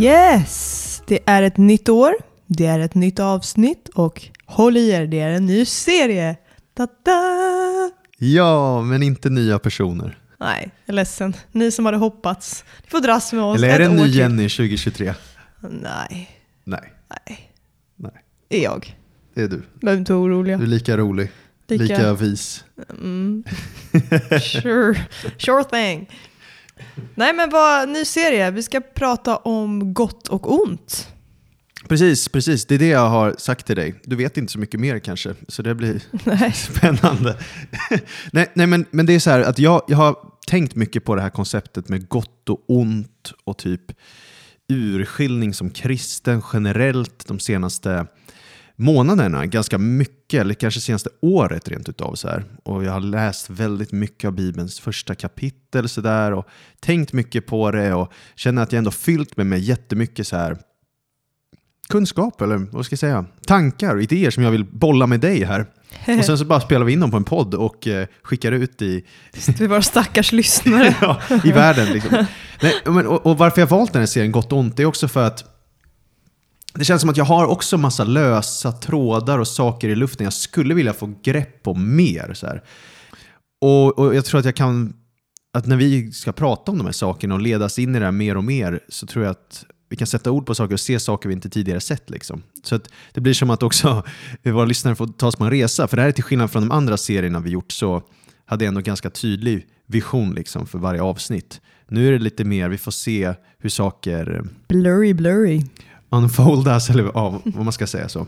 Yes! Det är ett nytt år, det är ett nytt avsnitt och håll i er, det är en ny serie. Ta-da! Ja, men inte nya personer. Nej, jag är ledsen. Ni som hade hoppats, ni får dras med oss Eller är det en ny. Jenny 2023? Nej, Nej, nej. nej. Det är jag. Det är du. Behöver inte oroliga. Du är lika rolig, Lika- lika, vis. Mm. Sure. sure thing. Nej men vad, ny serie. Vi ska prata om gott och ont. Precis, precis. Det är det jag har sagt till dig. Du vet inte så mycket mer kanske, så det blir Nej. spännande. nej, nej men, men det är så här att jag, jag har tänkt mycket på det här konceptet med gott och ont och typ urskiljning som kristen generellt de senaste månaderna, ganska mycket, eller kanske senaste året rent utav. Så här. Och jag har läst väldigt mycket av Bibelns första kapitel så där, och tänkt mycket på det och känner att jag ändå fyllt mig med jättemycket så här kunskap, eller vad ska jag säga, tankar och idéer som jag vill bolla med dig här. Och sen så bara spelar vi in dem på en podd och eh, skickar ut i, Till våra stackars lyssnare. ja, i världen. Liksom. Nej, men, och, och varför jag valt den här serien Gott och ont, det är också för att det känns som att jag har också massa lösa trådar och saker i luften jag skulle vilja få grepp på mer. Så här. Och, och jag tror att jag kan, att när vi ska prata om de här sakerna och ledas in i det här mer och mer så tror jag att vi kan sätta ord på saker och se saker vi inte tidigare sett. Liksom. Så att det blir som att också våra lyssnare får ta sig på en resa. För det här är till skillnad från de andra serierna vi gjort så hade jag ändå ganska tydlig vision liksom, för varje avsnitt. Nu är det lite mer, vi får se hur saker Blurry, blurry unfoldas, eller ja, vad man ska säga så.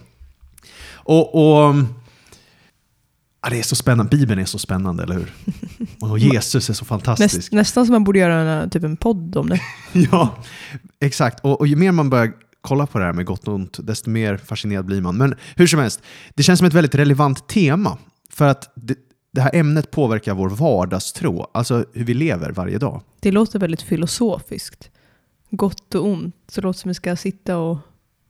Och, och ja, det är så spännande, Bibeln är så spännande, eller hur? Och Jesus är så fantastisk. Näst, nästan som man borde göra en, typ en podd om det. Ja, exakt. Och, och ju mer man börjar kolla på det här med gott och ont, desto mer fascinerad blir man. Men hur som helst, det känns som ett väldigt relevant tema. För att det, det här ämnet påverkar vår vardagstro, alltså hur vi lever varje dag. Det låter väldigt filosofiskt. Gott och ont. Så det låter som vi ska sitta och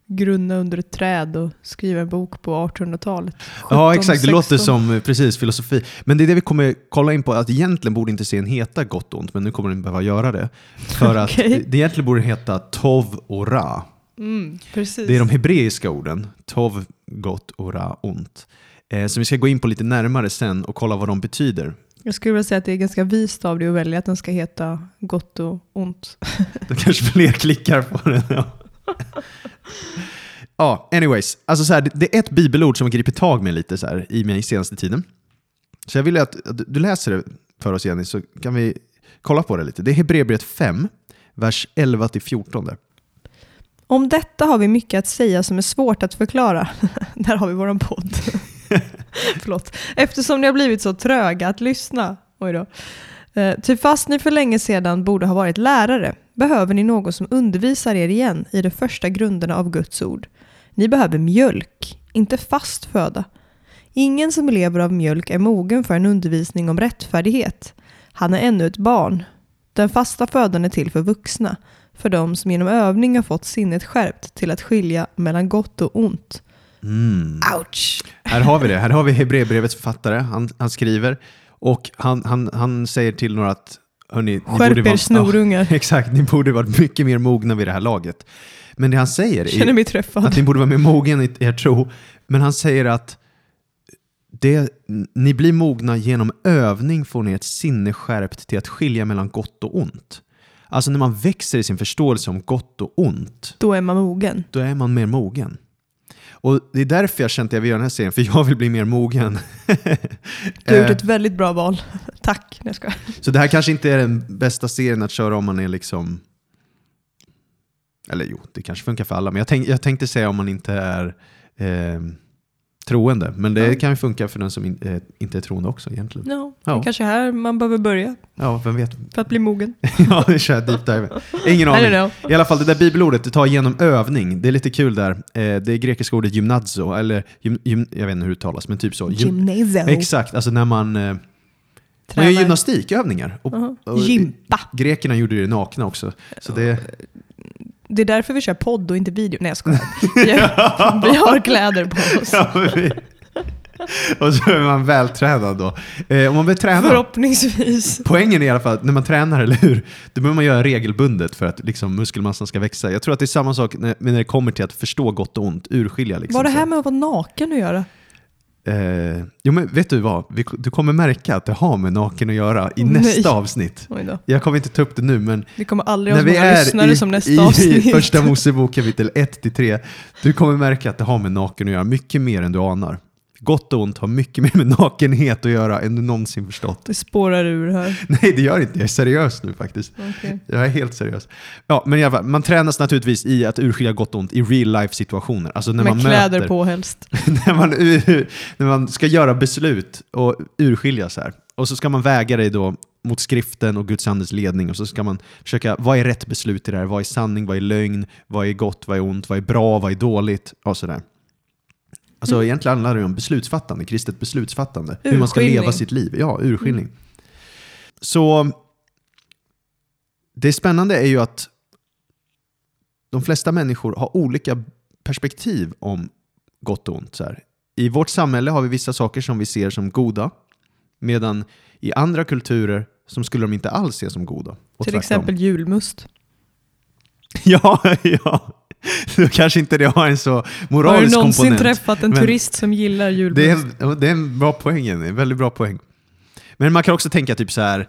grunna under ett träd och skriva en bok på 1800-talet. Ja, 17, exakt. Det låter 16. som eh, precis filosofi. Men det är det vi kommer kolla in på, att egentligen borde inte serien heta Gott och ont, men nu kommer den behöva göra det. För att Okej. det egentligen borde heta Tov och Ra. Mm. Det är de hebreiska orden, Tov, gott och Ra, ont. Eh, så vi ska gå in på lite närmare sen och kolla vad de betyder. Jag skulle vilja säga att det är ganska vist av dig att välja att den ska heta gott och ont. Då kanske fler klickar på den. Ja, ja anyways. Alltså så här, det, är ett bibelord som har gripit tag med lite så här, i mig senaste tiden. Så jag vill att, att du läser det för oss Jenny, så kan vi kolla på det lite. Det är Hebreerbrevet 5, vers 11-14. där. Om detta har vi mycket att säga som är svårt att förklara. Där har vi våran podd. Förlåt. Eftersom ni har blivit så tröga att lyssna. Oj då. Eh, Ty fast ni för länge sedan borde ha varit lärare behöver ni någon som undervisar er igen i de första grunderna av Guds ord. Ni behöver mjölk, inte fast föda. Ingen som lever av mjölk är mogen för en undervisning om rättfärdighet. Han är ännu ett barn. Den fasta födan är till för vuxna, för de som genom övning har fått sinnet skärpt till att skilja mellan gott och ont. Mm. Ouch! Här har vi det. Här har vi Hebreerbrevets författare. Han, han skriver och han, han, han säger till några att hörni, ni Skärp er snorungar. Ja, exakt, ni borde varit mycket mer mogna vid det här laget. Men det han säger är att ni borde vara mer mogen i er tro. Men han säger att det, ni blir mogna genom övning får ni ett sinne skärpt till att skilja mellan gott och ont. Alltså när man växer i sin förståelse om gott och ont, Då är man mogen. då är man mer mogen. Och det är därför jag känt att jag vill göra den här serien, för jag vill bli mer mogen. Du har gjort Eh, ett väldigt bra val. Tack. Jag skojar. Så det här kanske inte är den bästa serien att köra om man är liksom... Eller jo, det kanske funkar för alla, men jag, tänk, jag tänkte säga om man inte är... Eh, troende. Men det Ja. kan ju funka för den som in, eh, inte är troende också egentligen. Ja, Ja. det kanske är här man behöver börja Ja, vem vet? för att bli mogen. ja, vi kör deep dive. Ingen aning. I alla fall, det där bibelordet, det tar genom övning. Det är lite kul där. Eh, det är grekiska ordet gymnazo, eller gym, gym, jag vet inte hur det uttalas, men typ så. Gym, Gymnasium. exakt, alltså när man, eh, man Tränar. gör gymnastikövningar. Och, Uh-huh. och Gympa. Grekerna gjorde det nakna också. Så det, Det är därför vi kör podd och inte video. Nej jag skojar. Vi har, vi har kläder på oss. ja, vi, och så är man vältränad då. Eh, om man vill träna, Förhoppningsvis. poängen är i alla fall att när man tränar, eller hur? Det behöver man göra regelbundet för att liksom, muskelmassan ska växa. Jag tror att det är samma sak när, när det kommer till att förstå gott och ont, urskilja. Liksom, Vad har det här med att vara naken att göra? Eh, jo men vet du vad? Vi, du kommer märka att det har med naken att göra i nästa nej. avsnitt. Jag kommer inte ta upp det nu men Vi kommer aldrig när vi är lyssnare i, som nästa i, avsnitt. i första Mosebok kapitel 1-3, du kommer märka att det har med naken att göra mycket mer än du anar. Gott och ont har mycket mer med nakenhet att göra än du någonsin förstått. Det spårar ur här. Nej det gör inte, jag är seriös nu faktiskt. Okej. Jag är helt seriös. Ja, men i alla fall, man tränas naturligtvis i att urskilja gott och ont i real life situationer. Alltså när Med man kläder möter, på helst. när, man, när man ska göra beslut och urskilja så här. Och så ska man väga det då mot skriften och Guds andes ledning och så ska man försöka, vad är rätt beslut i det här? Vad är sanning? Vad är lögn? Vad är gott? Vad är ont? Vad är bra? Vad är dåligt? Och sådär. Alltså Mm. egentligen handlar det om beslutsfattande, kristet beslutsfattande. Hur man ska Urskiljning. leva sitt liv. Ja, urskiljning. Så det spännande är ju att de flesta människor har olika perspektiv om gott och ont. Så här. I vårt samhälle har vi vissa saker som vi ser som goda, medan i andra kulturer som skulle de inte alls se som goda. Till tvärtom. exempel julmust. Ja, ja. Då kanske inte det har en så Har du moralisk någonsin komponent. träffat en turist som gillar julmust? Det är, det är en bra poäng. En väldigt bra poäng. Men man kan också tänka typ så här,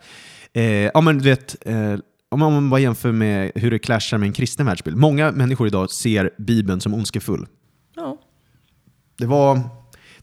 eh, ja men du vet, eh, om man bara jämför med hur det clashar med en kristen världsbild. Många människor idag ser Bibeln som ondskefull. Ja. Det var,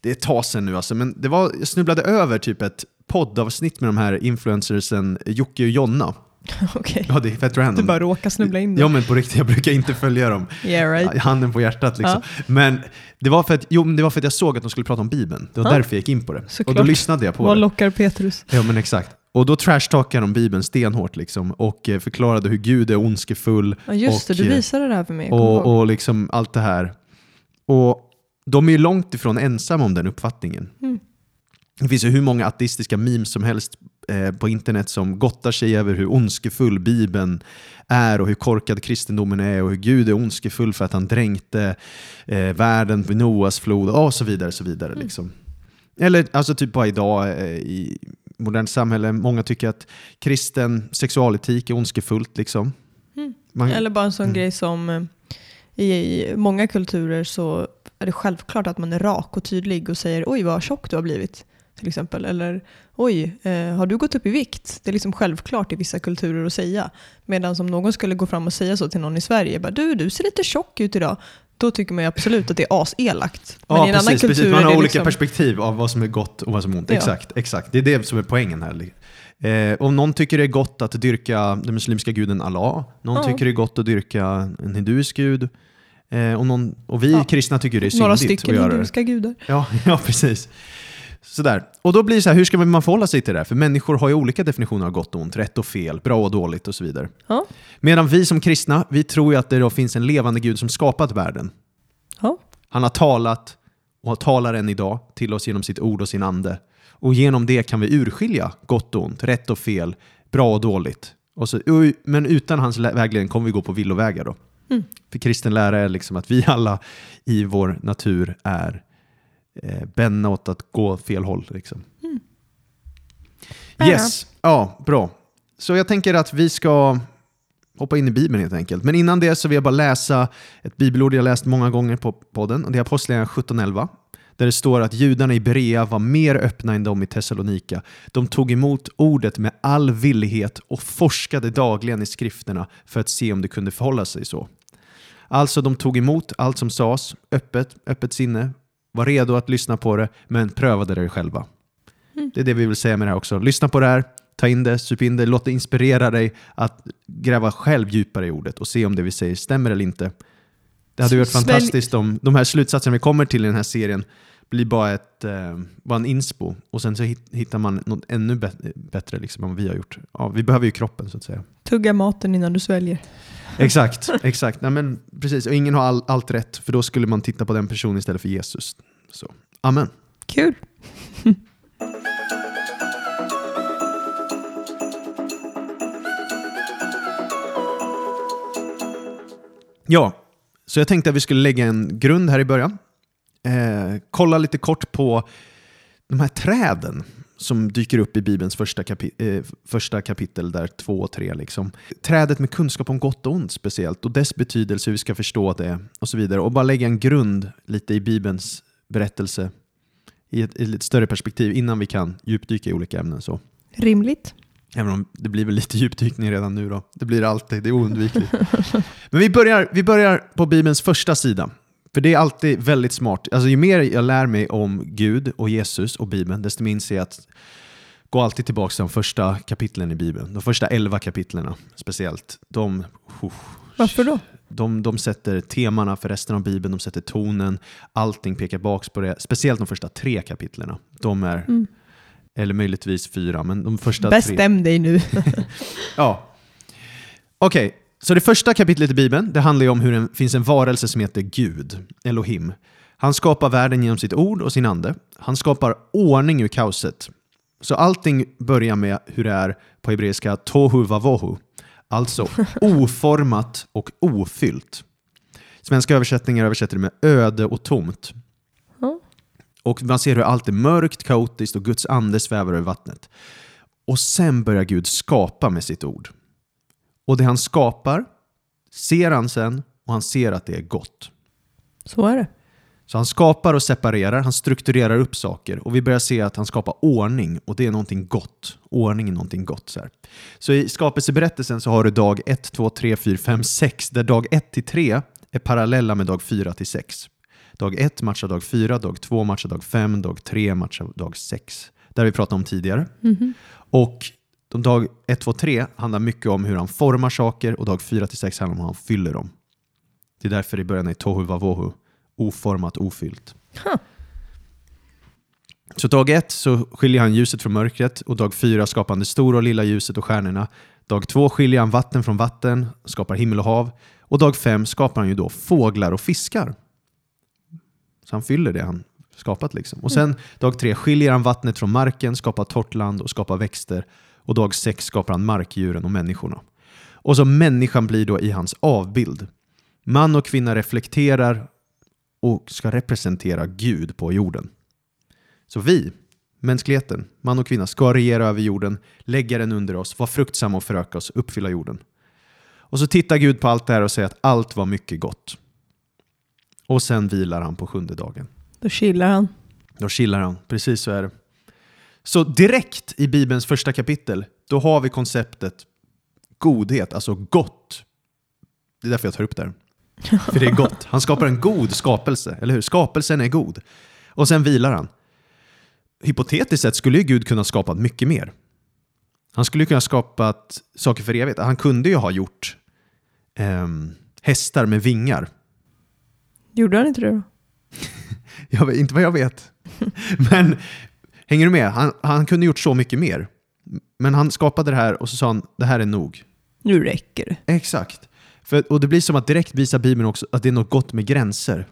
det är ett tag sedan nu alltså, men det var, jag snubblade över typ ett poddavsnitt med de här influencersen Jocke och Jonna. Okej. Ja, det är fett random. Du bara råkar snubbla in Ja men på riktigt, jag brukar inte följa dem. Yeah right. Handen på hjärtat liksom. Men det var, för att, jo, det var för att jag såg att de skulle prata om Bibeln. Det var Ja. därför jag gick in på det. Och då Såklart. lyssnade jag på Vad det. lockar Petrus? Ja men exakt. Och då trashtalkade de Bibeln stenhårt liksom. Och eh, förklarade hur Gud är ondskefull. Ja just Och, det, du eh, visade det här för mig. Och, och liksom allt det här. Och de är ju långt ifrån ensamma om den uppfattningen. Mm. Det finns ju hur många ateistiska memes som helst på internet som gottar sig över hur ondskefull Bibeln är och hur korkad kristendomen är och hur Gud är ondskefull för att han dränkte eh, världen vid Noas flod och så vidare. Så vidare Mm. liksom. Eller alltså typ bara idag eh, i modernt samhälle, många tycker att kristen sexualetik är ondskefullt. Liksom. Mm. Man, Eller bara en sån Mm. grej som eh, i, i många kulturer så är det självklart att man är rak och tydlig och säger oj vad tjock du har blivit. Till exempel. Eller oj, eh, har du gått upp i vikt? Det är liksom självklart i vissa kulturer att säga. Medan om någon skulle gå fram och säga så till någon i Sverige, bara, du, du ser lite tjock ut idag. Då tycker man absolut att det är aselakt. Men ja, i en annan precis, kultur precis. Man har olika liksom, perspektiv av vad som är gott och vad som är ont. Ja. Exakt, exakt. Det är det som är poängen här. Eh, om någon tycker det är gott att dyrka den muslimska guden Allah, någon Ja. tycker det är gott att dyrka en hinduisk gud, eh, och, någon, och vi Ja. kristna tycker det är några syndigt stycken att göra det. hinduiska gudar. Ja, ja, precis. Sådär. Och då blir det så här, hur ska man förhålla sig till det här? För människor har ju olika definitioner av gott och ont, rätt och fel, bra och dåligt och så vidare. Ja. Medan vi som kristna, vi tror ju att det då finns en levande Gud som skapat världen. Ja. Han har talat och talar än idag till oss genom sitt ord och sin ande. Och genom det kan vi urskilja gott och ont, rätt och fel, bra och dåligt. Och så, men utan hans vägledning kommer vi gå på villovägar då. Mm. För kristen lära är liksom att vi alla i vår natur är eh, bänna åt att gå fel håll. Liksom. Mm. Yes, ja, bra. Så jag tänker att vi ska hoppa in i Bibeln helt enkelt. Men innan det så vill jag bara läsa ett bibelord jag läst många gånger på podden. Och det är Apostlagärningarna 17.11. Där det står att judarna i Berea var mer öppna än de i Thessalonika. De tog emot ordet med all villighet och forskade dagligen i skrifterna för att se om det kunde förhålla sig så. Alltså de tog emot allt som sades, öppet, öppet sinne, var redo att lyssna på det, men prövade det själva. Mm. Det är det vi vill säga med det här också. Lyssna på det här, ta in det, sup in det, låt det inspirera dig att gräva själv djupare i ordet och se om det vi säger stämmer eller inte. Det hade varit fantastiskt om de här slutsatserna vi kommer till i den här serien blir bara, ett, eh, bara en inspo och sen så hit- hittar man något ännu bä- bättre liksom, än vad vi har gjort. Ja, vi behöver ju kroppen så att säga. Tugga maten innan du sväljer. Exakt, exakt. Nej, men precis. Och ingen har all, allt rätt, för då skulle man titta på den personen istället för Jesus. Så. Amen. Kul. Ja, så jag tänkte att vi skulle lägga en grund här i början. Eh, kolla lite kort på de här träden som dyker upp i Bibelns första, kapi- eh, första kapitel, där två och tre. Liksom. Trädet med kunskap om gott och ont speciellt och dess betydelse, hur vi ska förstå det och så vidare. Och bara lägga en grund lite i Bibelns berättelse i ett, i ett större perspektiv innan vi kan djupdyka i olika ämnen. Så. Rimligt. Även om det blir väl lite djupdykning redan nu då. Det blir det alltid, det är oundvikligt. Men vi börjar, vi börjar på Bibelns första sida. För det är alltid väldigt smart. Alltså, ju mer jag lär mig om Gud och Jesus och Bibeln, desto mer inser jag att gå alltid tillbaka till de första kapitlen i Bibeln. De första elva kapitlerna speciellt. De, Varför då? de, de sätter temana för resten av Bibeln, de sätter tonen, allting pekar baks på det. Speciellt de första tre kapitlerna. De är, Mm. eller möjligtvis fyra, men de första tre. Bestäm dig nu. Ja. Okej, så det första kapitlet i Bibeln det handlar om hur det finns en varelse som heter Gud, Elohim. Han skapar världen genom sitt ord och sin ande. Han skapar ordning ur kaoset. Så allting börjar med hur det är på hebreiska tohu vavohu. Alltså oformat och ofyllt. Svenska översättningar översätter det med öde och tomt. Och man ser hur allt är mörkt, kaotiskt och Guds ande svävar över vattnet. Och sen börjar Gud skapa med sitt ord. Och det han skapar ser han sen och han ser att det är gott. Så är det. Så han skapar och separerar, han strukturerar upp saker och vi börjar se att han skapar ordning och det är någonting gott. Ordning är någonting gott. Så, här. så i skapelseberättelsen så har du dag 1, 2, 3, 4, 5, 6 där dag 1 till 3 är parallella med dag 4 till 6. Dag 1 matchar dag 4, dag 2 matchar dag 5, dag 3 matchar dag 6. Det har vi pratat om tidigare. Och de dag 1, 2, 3 handlar mycket om hur han formar saker och dag 4 till 6 handlar om hur han fyller dem. Det är därför i början är tohu vavohu, oformat, ofyllt. Huh. Så dag 1 så skiljer han ljuset från mörkret och dag 4 skapar han det stora och lilla ljuset och stjärnorna. Dag 2 skiljer han vatten från vatten, skapar himmel och hav. Och dag 5 skapar han ju då fåglar och fiskar. Så han fyller det han skapat liksom. Och sen dag 3 skiljer han vattnet från marken, skapar torrt land och skapar växter. Och dag 6 skapar han markdjuren och människorna. Och så människan blir då i hans avbild. Man och kvinna reflekterar och ska representera Gud på jorden. Så vi, mänskligheten, man och kvinna, ska regera över jorden, lägga den under oss, vara fruktsamma och föröka oss, uppfylla jorden. Och så tittar Gud på allt det här och säger att allt var mycket gott. Och sen vilar han på sjunde dagen. Då chillar han. Då chillar han, precis så är det. Så direkt i Bibelns första kapitel, då har vi konceptet godhet, alltså gott. Det är därför jag tar upp det här. För det är gott. Han skapar en god skapelse, eller hur? Skapelsen är god. Och sen vilar han. Hypotetiskt sett skulle ju Gud kunna skapa mycket mer. Han skulle kunna skapa saker för evigt. Han kunde ju ha gjort ehm, hästar med vingar. Gjorde han inte det då? Jag vet, inte vad jag vet. Men hänger du med? Han, han kunde gjort så mycket mer. Men han skapade det här och så sa han, det här är nog. Nu räcker det. Exakt. För, och det blir som att direkt visa Bibeln också att det är något gott med gränser.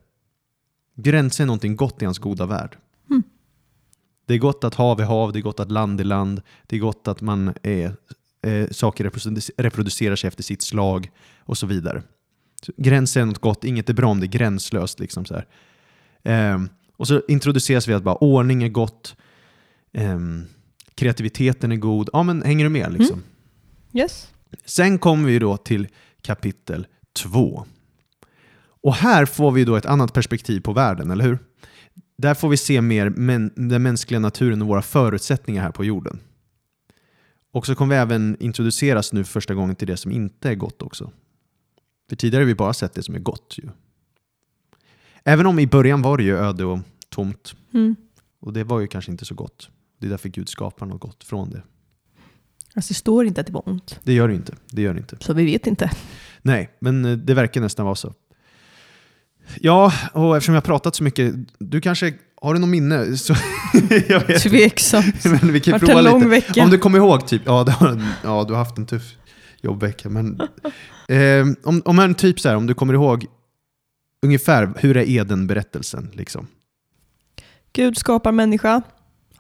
Gränser är någonting gott i hans goda värld. Mm. Det är gott att hav är hav, det är gott att land är land, det är gott att man är, eh, saker reproduc- reproducerar sig efter sitt slag och så vidare. Så gränser är något gott, inget är bra om det är gränslöst. Liksom så här. Ehm, och så introduceras vi att bara ordning är gott, ehm, kreativiteten är god. Ja, men hänger du med? Liksom? Yes. Sen kommer vi då till kapitel 2. Och här får vi då ett annat perspektiv på världen, eller hur? Där får vi se mer men, den mänskliga naturen och våra förutsättningar här på jorden. Och så kommer vi även introduceras nu för första gången till det som inte är gott också. För tidigare har vi bara sett det som är gott. Ju. Även om i början var det ju öde och tomt. Mm. Och det var ju kanske inte så gott. Det är därför Gud skapar något gott från det. Alltså det står inte att det var ont. Det gör det inte. Det gör det inte. Så vi vet inte. Nej, men eh, det verkar nästan vara så. Ja, och eftersom jag har pratat så mycket, du kanske Har du någon minne? Så, jag vet. Tveksamt. Men vi kan Vart en prova lång lite. vecka. Om du kommer ihåg, typ, ja, det har, ja du har haft en tuff jobbvecka. Men, eh, om, om en typ så här, om du kommer ihåg ungefär, hur är Eden-berättelsen? Liksom? Gud skapar människa.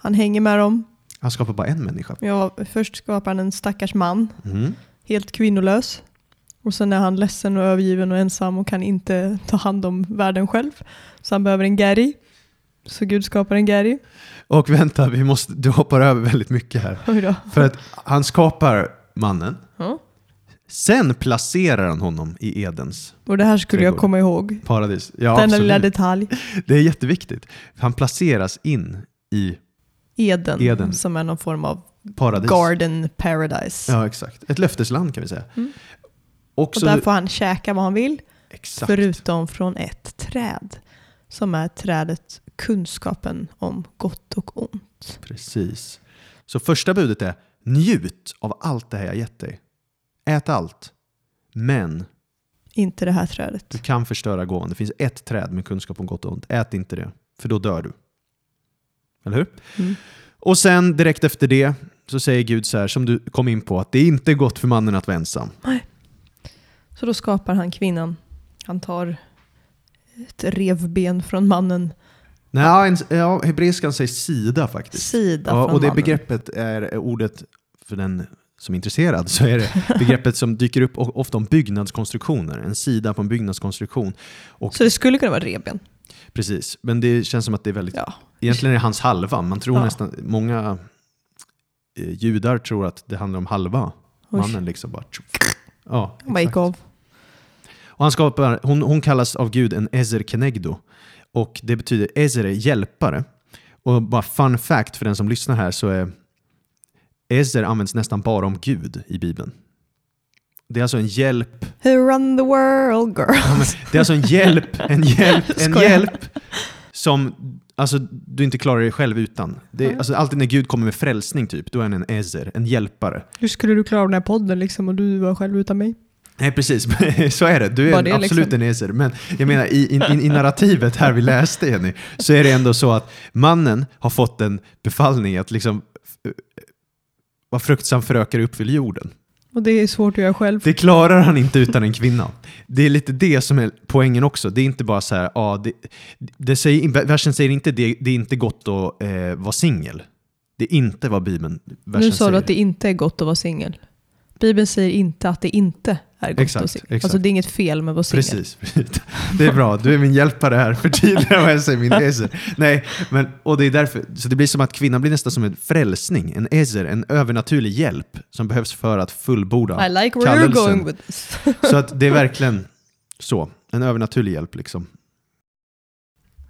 Han hänger med dem. Han skapar bara en människa. Ja, först skapar han en stackars man, Mm. helt kvinnolös. Och sen är han ledsen och övergiven och ensam och kan inte ta hand om världen själv. Så han behöver en Gary. Så Gud skapar en Gary. Och vänta, vi måste, du hoppar över väldigt mycket här. För att han skapar mannen, Ja. sen placerar han honom i Edens Och det här skulle jag Trädgård. komma ihåg. paradis. Ja, Denna absolut. lilla detalj. Det är jätteviktigt. Han placeras in i Eden, Eden. som är någon form av paradis. garden paradise. Ja, exakt. Ett löftesland kan vi säga. Mm. Och där får han käka vad han vill, exakt. förutom från ett träd. Som är trädet kunskapen om gott och ont. Precis. Så första budet är njut av allt det här jag gett dig. Ät allt. Men Inte det här trädet. du kan förstöra gåvan. Det finns ett träd med kunskap om gott och ont. Ät inte det, för då dör du. Eller hur? Mm. Och sen direkt efter det så säger Gud så här, som du kom in på, att det är inte gott för mannen att vara ensam. Så då skapar han kvinnan. Han tar ett revben från mannen, Nej, en, ja, hebreiskan säger sida faktiskt. sida Ja, och det mannen. begreppet är ordet, för den som är intresserad, så är det begreppet som dyker upp ofta om byggnadskonstruktioner. En sida på en byggnadskonstruktion. Och, Så det skulle kunna vara revben. Precis, men det känns som att det är väldigt... Ja. Egentligen är det hans halva. Man tror Ja. nästan... Många eh, judar tror att det handlar om halva Oj. mannen. Liksom bara, ja, exakt. av. Och han skapar, hon, hon kallas av Gud en Ezer Kenegdo. Och det betyder Ezer är hjälpare. Och bara fun fact för den som lyssnar här så är Ezer används nästan bara om Gud i Bibeln. Det är alltså en hjälp, Who run the world girl? ja, det är alltså en hjälp, en hjälp, en hjälp som alltså, du inte klarar dig själv utan. Det är, alltså, alltid när Gud kommer med frälsning typ, då är han en Ezer, en hjälpare. Hur skulle du klara den här podden liksom och du var själv utan mig? Nej precis, så är det. Du är det absolut liksom? en eser. Men jag menar i, i, i narrativet här vi läste Jenny, så är det ändå så att mannen har fått en befallning att liksom eh, vara fruktsam förökare uppfyll jorden. Och det är svårt att göra själv. Det klarar han inte utan en kvinna. Det är lite det som är poängen också. Det är inte bara så här, ja, det, det säger, versen säger inte det, det är inte gott att eh, vara singel. Det är inte vad Bibeln versen Nu sa säger. du att det inte är gott att vara singel. Bibeln säger inte att det inte är gott Exakt, att singel. exakt. Alltså det är inget fel med att vara singel. Precis, precis. Det är bra. Du är min hjälpare här. Förtydliga vad jag säger, min ezer. Nej, men, och det är därför. Så det blir som att kvinnan blir nästan som en frälsning, en ezer, en övernaturlig hjälp som behövs för att fullborda I like where kallelsen. you're going with this. Så att det är verkligen så. En övernaturlig hjälp liksom.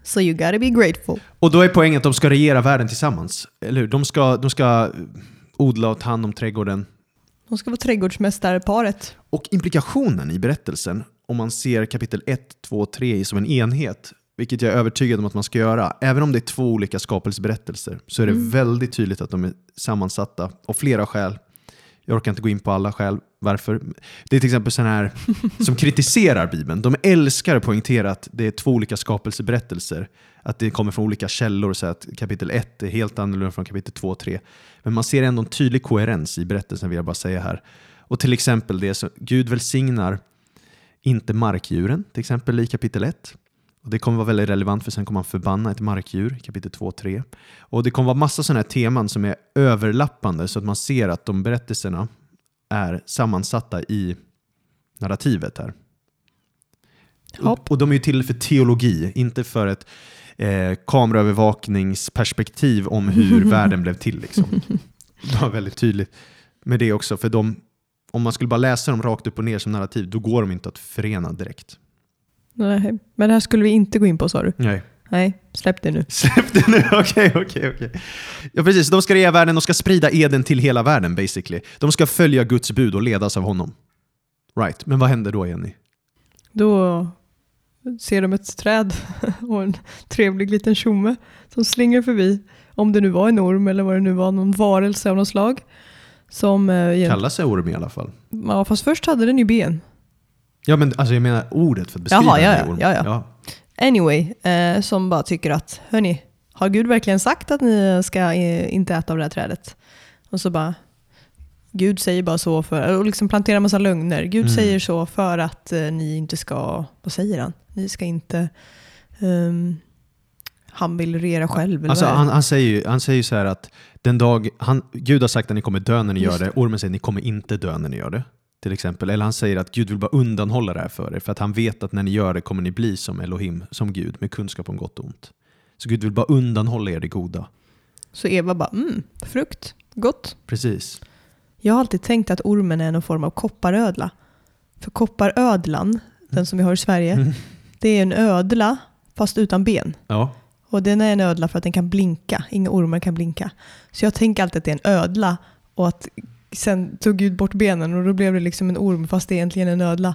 So you gotta be grateful. Och då är poängen att de ska regera världen tillsammans. Eller hur? De ska, de ska odla och ta hand om trädgården. De ska vara trädgårdsmästarparet. Och implikationen i berättelsen, om man ser kapitel 1, 2, 3 som en enhet, vilket jag är övertygad om att man ska göra, även om det är två olika skapelseberättelser, så är det Mm. väldigt tydligt att de är sammansatta av flera skäl. Jag orkar inte gå in på alla skäl varför. Det är till exempel sådana här som kritiserar Bibeln. De älskar att poängtera att det är två olika skapelseberättelser. Att det kommer från olika källor, så att kapitel 1 är helt annorlunda från kapitel 2 och 3. Men man ser ändå en tydlig koherens i berättelsen vill jag bara säga här. Och till exempel det som Gud välsignar inte markdjuren, till exempel i kapitel 1. Och det kommer vara väldigt relevant för sen kommer han förbanna ett markdjur kapitel 2 och 3. Och det kommer vara massa sådana här teman som är överlappande så att man ser att de berättelserna är sammansatta i narrativet här. Och, och de är ju till för teologi, inte för ett eh, kameraövervakningsperspektiv om hur världen blev till. Liksom. Det var väldigt tydligt med det också, för de, om man skulle bara läsa dem rakt upp och ner som narrativ, då går de inte att förena direkt. Nej, men det här skulle vi inte gå in på sa du? Nej. Nej, släpp det nu. Släpp det nu, okej, okej, okej. Ja precis, de ska regera världen, de ska sprida eden till hela världen basically. De ska följa Guds bud och ledas av honom. Right, men vad händer då Jenny? Då ser de ett träd och en trevlig liten tjomme som slingar förbi. Om det nu var en orm eller vad det nu var, någon varelse av något slag. Som, eh, Kallar sig orm i alla fall. ja, fast först hade den ju ben. Ja men alltså jag menar ordet för att beskriva Jaha, ja, ja, ormen. ja, ja. Anyway, eh, som bara tycker att, hörni, har Gud verkligen sagt att ni ska eh, inte äta av det här trädet? Och så bara, Gud säger bara så för, och liksom planterar massa lögner. Gud Mm. säger så för att eh, ni inte ska, vad säger han? Ni ska inte, ehm, han vill regera själv. Alltså, han, han, säger ju, han säger ju så här att den dag, han, Gud har sagt att ni kommer dö när ni Just gör det. Ormen säger att ni kommer inte dö när ni gör det. Till exempel. Eller han säger att Gud vill bara undanhålla det här för er. För att han vet att när ni gör det kommer ni bli som Elohim, som Gud, med kunskap om gott och ont. Så Gud vill bara undanhålla er det goda. Så Eva bara, mm, frukt, gott. Precis. Jag har alltid tänkt att ormen är någon form av kopparödla. För kopparödlan, den som vi har i Sverige, Mm. det är en ödla fast utan ben. Ja. Och den är en ödla för att den kan blinka. Inga ormar kan blinka. Så jag tänker alltid att det är en ödla och att sen tog Gud bort benen och då blev det liksom en orm fast det är egentligen en ödla.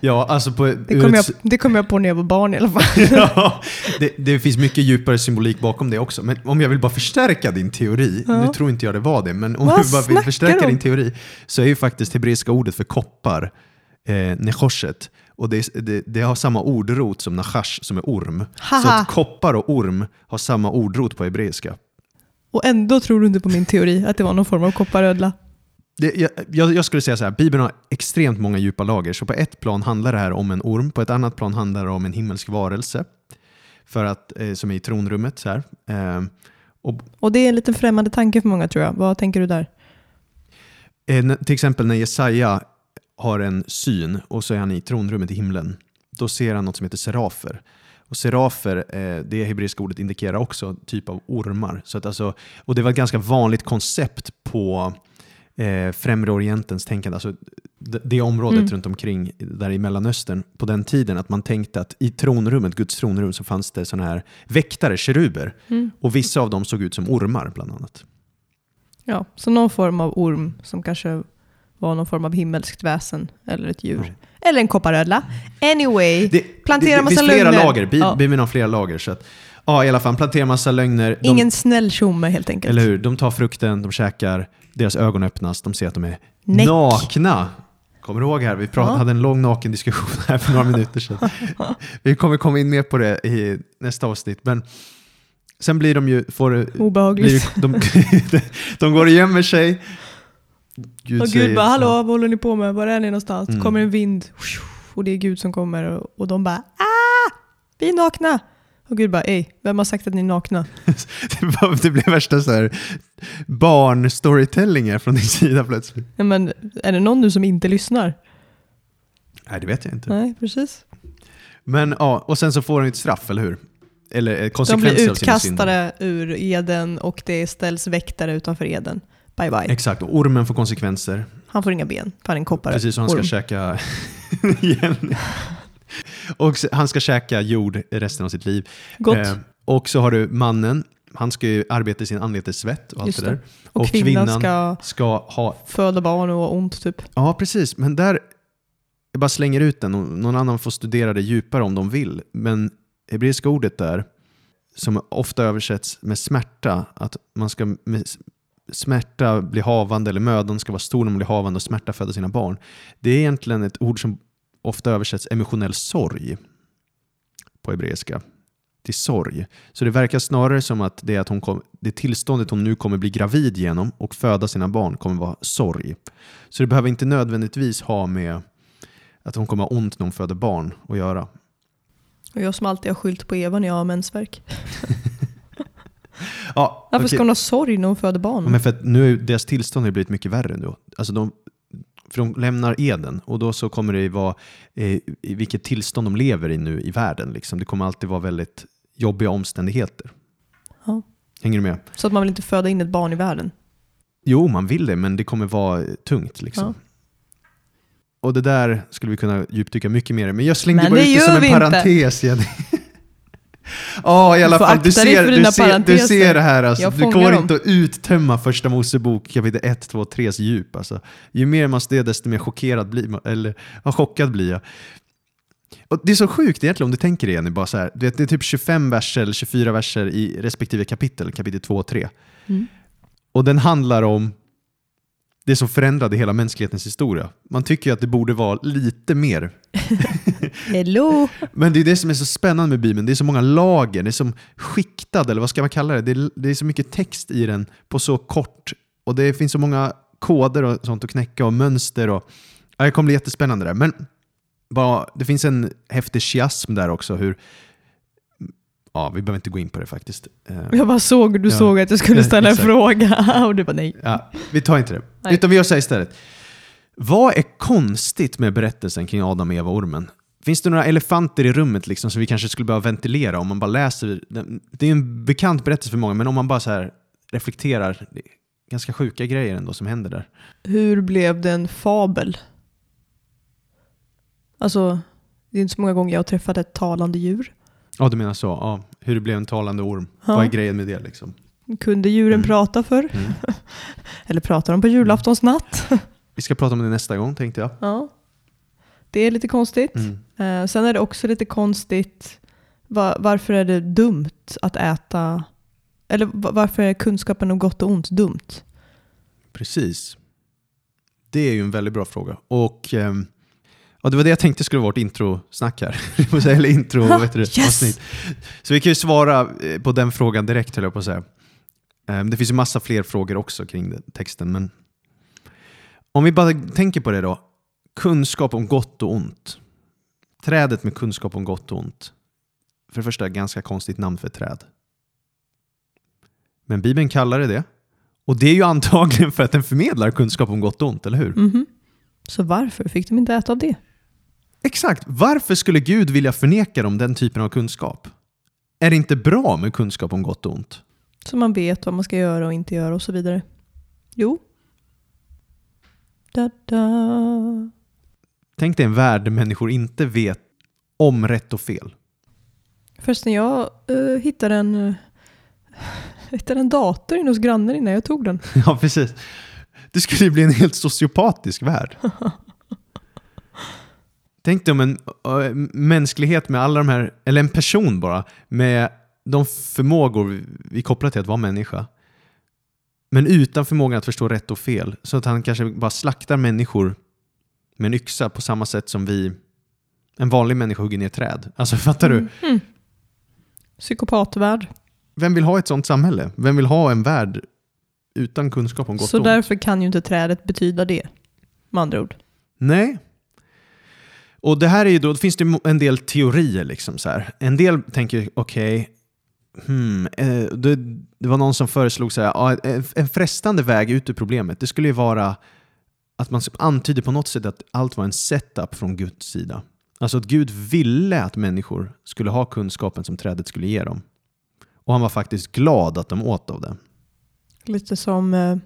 Ja, alltså på... Det kom, jag, det kom jag på när jag var barn i alla fall. ja, det, det finns mycket djupare symbolik bakom det också. Men om jag vill bara förstärka din teori, Ja. nu tror inte jag det var det, men om Vad jag bara vill förstärka om? din teori så är ju faktiskt hebreiska ordet för koppar eh, nechoshet. Och det, det, det har samma ordrot som nachash som är orm. Så Haha. att koppar och orm har samma ordrot på hebreiska. Och ändå tror du inte på min teori att det var någon form av kopparödla. Det, jag, jag, jag skulle säga så här, Bibeln har extremt många djupa lager. Så på ett plan handlar det här om en orm, på ett annat plan handlar det om en himmelsk varelse. För att, eh, som är i tronrummet. Så här. Eh, och, Och det är en liten främmande tanke för många tror jag. Vad tänker du där? eh, till exempel när Jesaja har en syn och så är han i tronrummet i himlen. Då ser han något som heter serafer. Och serafer, eh, det hebreiska ordet indikerar också typ av ormar. Så att alltså, och det var ett ganska vanligt koncept på eh, främre orientens tänkande, alltså det, det området Mm. runt omkring där i Mellanöstern på den tiden, att man tänkte att i tronrummet, Guds tronrum, så fanns det sådana här väktare, keruber. Mm. Och vissa av dem såg ut som ormar bland annat. Ja, så någon form av orm som kanske var någon form av himmelskt väsen eller ett djur. Eller en kopparödla. Anyway, Det, Plantera det, det massa finns flera lögner. lager, Bi- Ja. Bibeln har flera lager. Så att, ja, i alla fall, plantera massa lögner. De, ingen snäll tjomme helt enkelt. Eller hur? De tar frukten, de käkar, deras ögon öppnas, de ser att de är Näck. nakna. Kommer du ihåg här? Vi prat, Ja. hade en lång naken diskussion här för några minuter sedan. Vi kommer komma in mer på det i nästa avsnitt. Men sen blir de ju, får, Obehagligt. blir, de, de går och gömmer sig. Gud och Gud bara, hallå vad håller ni på med? Var är ni någonstans? Mm. kommer en vind och det är Gud som kommer och, de bara, ah! Vi är nakna! Och Gud bara, ej, vem har sagt att ni är nakna? Det, blev värsta så här barn-storytellingen från din sida plötsligt. Ja, men är det någon nu som inte lyssnar? Nej, det vet jag inte. Nej, precis. Men ja, och sen så får de ett straff, eller hur? Eller eh, De konsekvenser blir utkastade ur Eden och det ställs väktare utanför Eden. Bye bye. Exakt, och ormen får konsekvenser. Han får inga ben, för han är en koppare. Precis som han ska Orm. käka igen. Och han ska käka jord resten av sitt liv. Gott. Eh, och så har du mannen, han ska ju arbeta i sin anletes svett och allt Just det där. det. och, kvinnan, ska ska ha... föda barn och ha ont typ. Ja, precis. Men där, jag bara slänger ut den och någon annan får studera det djupare om de vill. Men hebreiska ordet där, som ofta översätts med smärta, att man ska med smärta bli havande eller mödan ska vara stor när man blir havande och smärta föda sina barn. Det är egentligen ett ord som ofta översätts emotionell sorg på hebreiska. Till sorg. Så det verkar snarare som att det, att hon kom, det tillståndet hon nu kommer bli gravid genom och föda sina barn kommer vara sorg. Så det behöver inte nödvändigtvis ha med att hon kommer ha ont när hon föder barn att göra. Och jag som alltid har skylt på Eva när jag har mensvärk. Ja, Varför okej. ska hon ha sorg när hon föder barn? Ja, Men för att nu är deras tillstånd har blivit mycket värre då. Alltså de, för de lämnar Eden och då så kommer det vara eh, i vilket tillstånd de lever i nu i världen. Liksom. Det kommer alltid vara väldigt jobbiga omständigheter. Ja. Hänger du med? Så att man vill inte föda in ett barn i världen. Jo, man vill det, men det kommer vara tungt. Liksom. Ja. Och det där skulle vi kunna djupdyka mycket mer i, men jag slängde Men bara ut det som en inte. parentes. Jenny. Ja, i alla fall. Du ser, du, ser, du ser det här. Alltså. Fångar går dem. inte att uttömma första Mosebok kapitel 1, 2, 3 djup. Alltså. Ju mer man studerar desto mer chockerad blir man, eller ja, chockad blir jag. Och det är så sjukt egentligen om du tänker det Jenny, bara så här, du det är typ 25 verser eller 24 verser i respektive kapitel, kapitel 2 och 3. Mm. Och den handlar om det som förändrade hela mänsklighetens historia. Man tycker ju att det borde vara lite mer Hello! Men det är det som är så spännande med Bibeln. Det är så många lager, det är som skiktad, eller vad ska man kalla det? Det är, det är så mycket text i den på så kort. Och det finns så många koder och sånt att knäcka och mönster. Och, ja, det kommer bli jättespännande där. Men bara, det finns en häftig chiasm där också. Hur, ja, vi behöver inte gå in på det faktiskt. Eh, Jag bara såg du Ja. såg att jag skulle ställa en fråga och du bara nej. Ja, vi tar inte det. Nej. Utan vi gör så här istället. Vad är konstigt med berättelsen kring Adam, Eva och ormen? Finns det några elefanter i rummet liksom som vi kanske skulle behöva ventilera om man bara läser? Det är en bekant berättelse för många, men om man bara så reflekterar. Det är ganska sjuka grejer ändå som händer där. Hur blev det en fabel? Alltså, det är inte så många gånger jag har träffat ett talande djur. Ja, du menar så. Ja, hur det blev en talande orm. Ja. Vad är grejen med det liksom? Kunde djuren Mm. prata för? Mm. Eller pratar de på julaftons natt? Vi ska prata om det nästa gång tänkte jag. Ja. Det är lite konstigt. Mm. Eh, sen är det också lite konstigt va- varför är det dumt att äta eller va- varför är kunskapen om gott och ont dumt? Precis. Det är ju en väldigt bra fråga. Och ehm, ja, det var det jag tänkte skulle vara vårt introsnack här. Eller intro, Ha, vet du, yes! avsnitt. Så vi kan ju svara eh, på den frågan direkt höll jag på att säga. Ehm, Det finns ju massa fler frågor också kring texten. Men om vi bara tänker på det då. Kunskap om gott och ont. Trädet med kunskap om gott och ont. För det första, ganska konstigt namn för ett träd. Men Bibeln kallar det det. Och det är ju antagligen för att den förmedlar kunskap om gott och ont, eller hur? Mhm. Så varför fick de inte äta av det? Exakt. Varför skulle Gud vilja förneka dem den typen av kunskap? Är det inte bra med kunskap om gott och ont? Så man vet vad man ska göra och inte göra och så vidare. Jo. Da, da. Tänk dig en värld där människor inte vet om rätt och fel. Förresten, jag uh, hittade en, uh, hittade en dator inne hos grannen innan jag tog den. ja, precis. Det skulle ju bli en helt sociopatisk värld. Tänk dig om en äh, mänsklighet med alla de här, eller en person bara, med de förmågor vi, vi kopplar till att vara människa. Men utan förmågan att förstå rätt och fel. Så att han kanske bara slaktar människor med en yxa på samma sätt som vi, en vanlig människa hugger ner träd. Alltså fattar du? Mm. Psykopatvärld. Vem vill ha ett sånt samhälle? Vem vill ha en värld utan kunskap om gott Så och ont? därför kan ju inte trädet betyda det. Med andra ord. Nej. Och det här är ju då, det finns det en del teorier liksom så här. En del tänker, okej, hmm, eh, det, var någon som föreslog så här, en frestande väg ut ur problemet, det skulle ju vara att man antyder på något sätt att allt var en setup från Guds sida. Alltså att Gud ville att människor skulle ha kunskapen som trädet skulle ge dem. Och han var faktiskt glad att de åt av det. Lite som eh,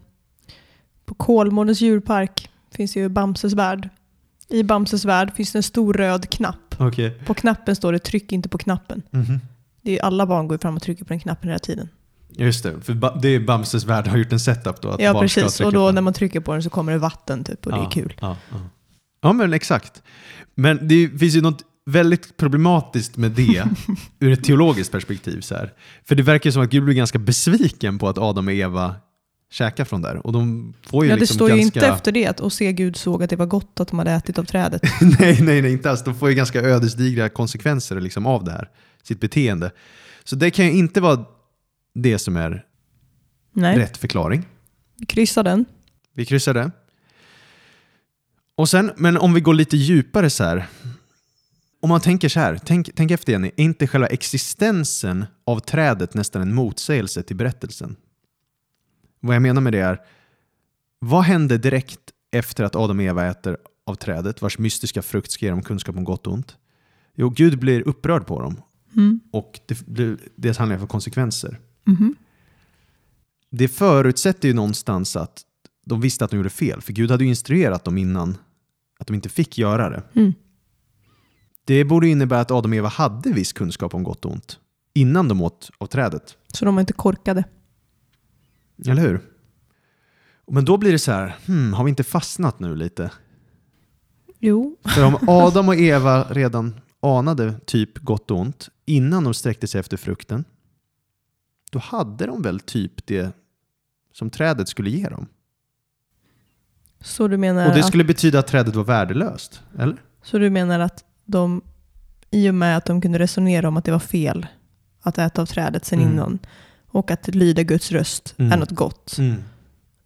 på Kolmårdens djurpark finns ju Bamses värld. I Bamses värld finns det en stor röd knapp. Okej. På knappen står det tryck inte på knappen. Det är alla barn går fram och trycker på den knappen hela tiden. Just det, för det är Bamses värld har gjort en setup då. Att ja precis, och då när man trycker på den så kommer det vatten typ och det Ja, är kul. Ja, ja. ja men exakt. Men det finns ju något väldigt problematiskt med det ur ett teologiskt perspektiv. Så här. För det verkar ju som att Gud blir ganska besviken på att Adam och Eva käkar från där. Och de får ju Ja, det liksom står ju ganska... inte efter det att och se Gud såg att det var gott att de hade ätit av trädet. nej, nej, nej, inte alls. De får ju ganska ödesdigra konsekvenser liksom av det här, sitt beteende. Så det kan ju inte vara det som är Nej, rätt förklaring. vi kryssar den. Vi kryssar det. Och sen, men om vi går lite djupare så här. Om man tänker så här, tänk, tänk efter Jenny, är inte själva existensen av trädet nästan en motsägelse till berättelsen? Vad jag menar med det är, vad hände direkt efter att Adam och Eva äter av trädet vars mystiska frukt ska ge dem kunskap om gott och ont? Jo, Gud blir upprörd på dem Mm. och det blir deras handlingar får konsekvenser. Mhm. Det förutsätter ju någonstans att de visste att de gjorde fel, för Gud hade ju instruerat dem innan att de inte fick göra det. Mm. Det borde innebära att Adam och Eva hade viss kunskap om gott och ont innan de åt av trädet. Så de var inte korkade. Eller hur? Men då blir det så här, hmm, har vi inte fastnat nu lite? Jo, För om Adam och Eva redan anade typ gott och ont innan de sträckte sig efter frukten, då hade de väl typ det som trädet skulle ge dem. så du menar, Och det att, skulle betyda att trädet var värdelöst, eller? så du menar att de i och med att de kunde resonera om att det var fel att äta av trädet sen Mm. innan och att lyda Guds röst Mm. är något gott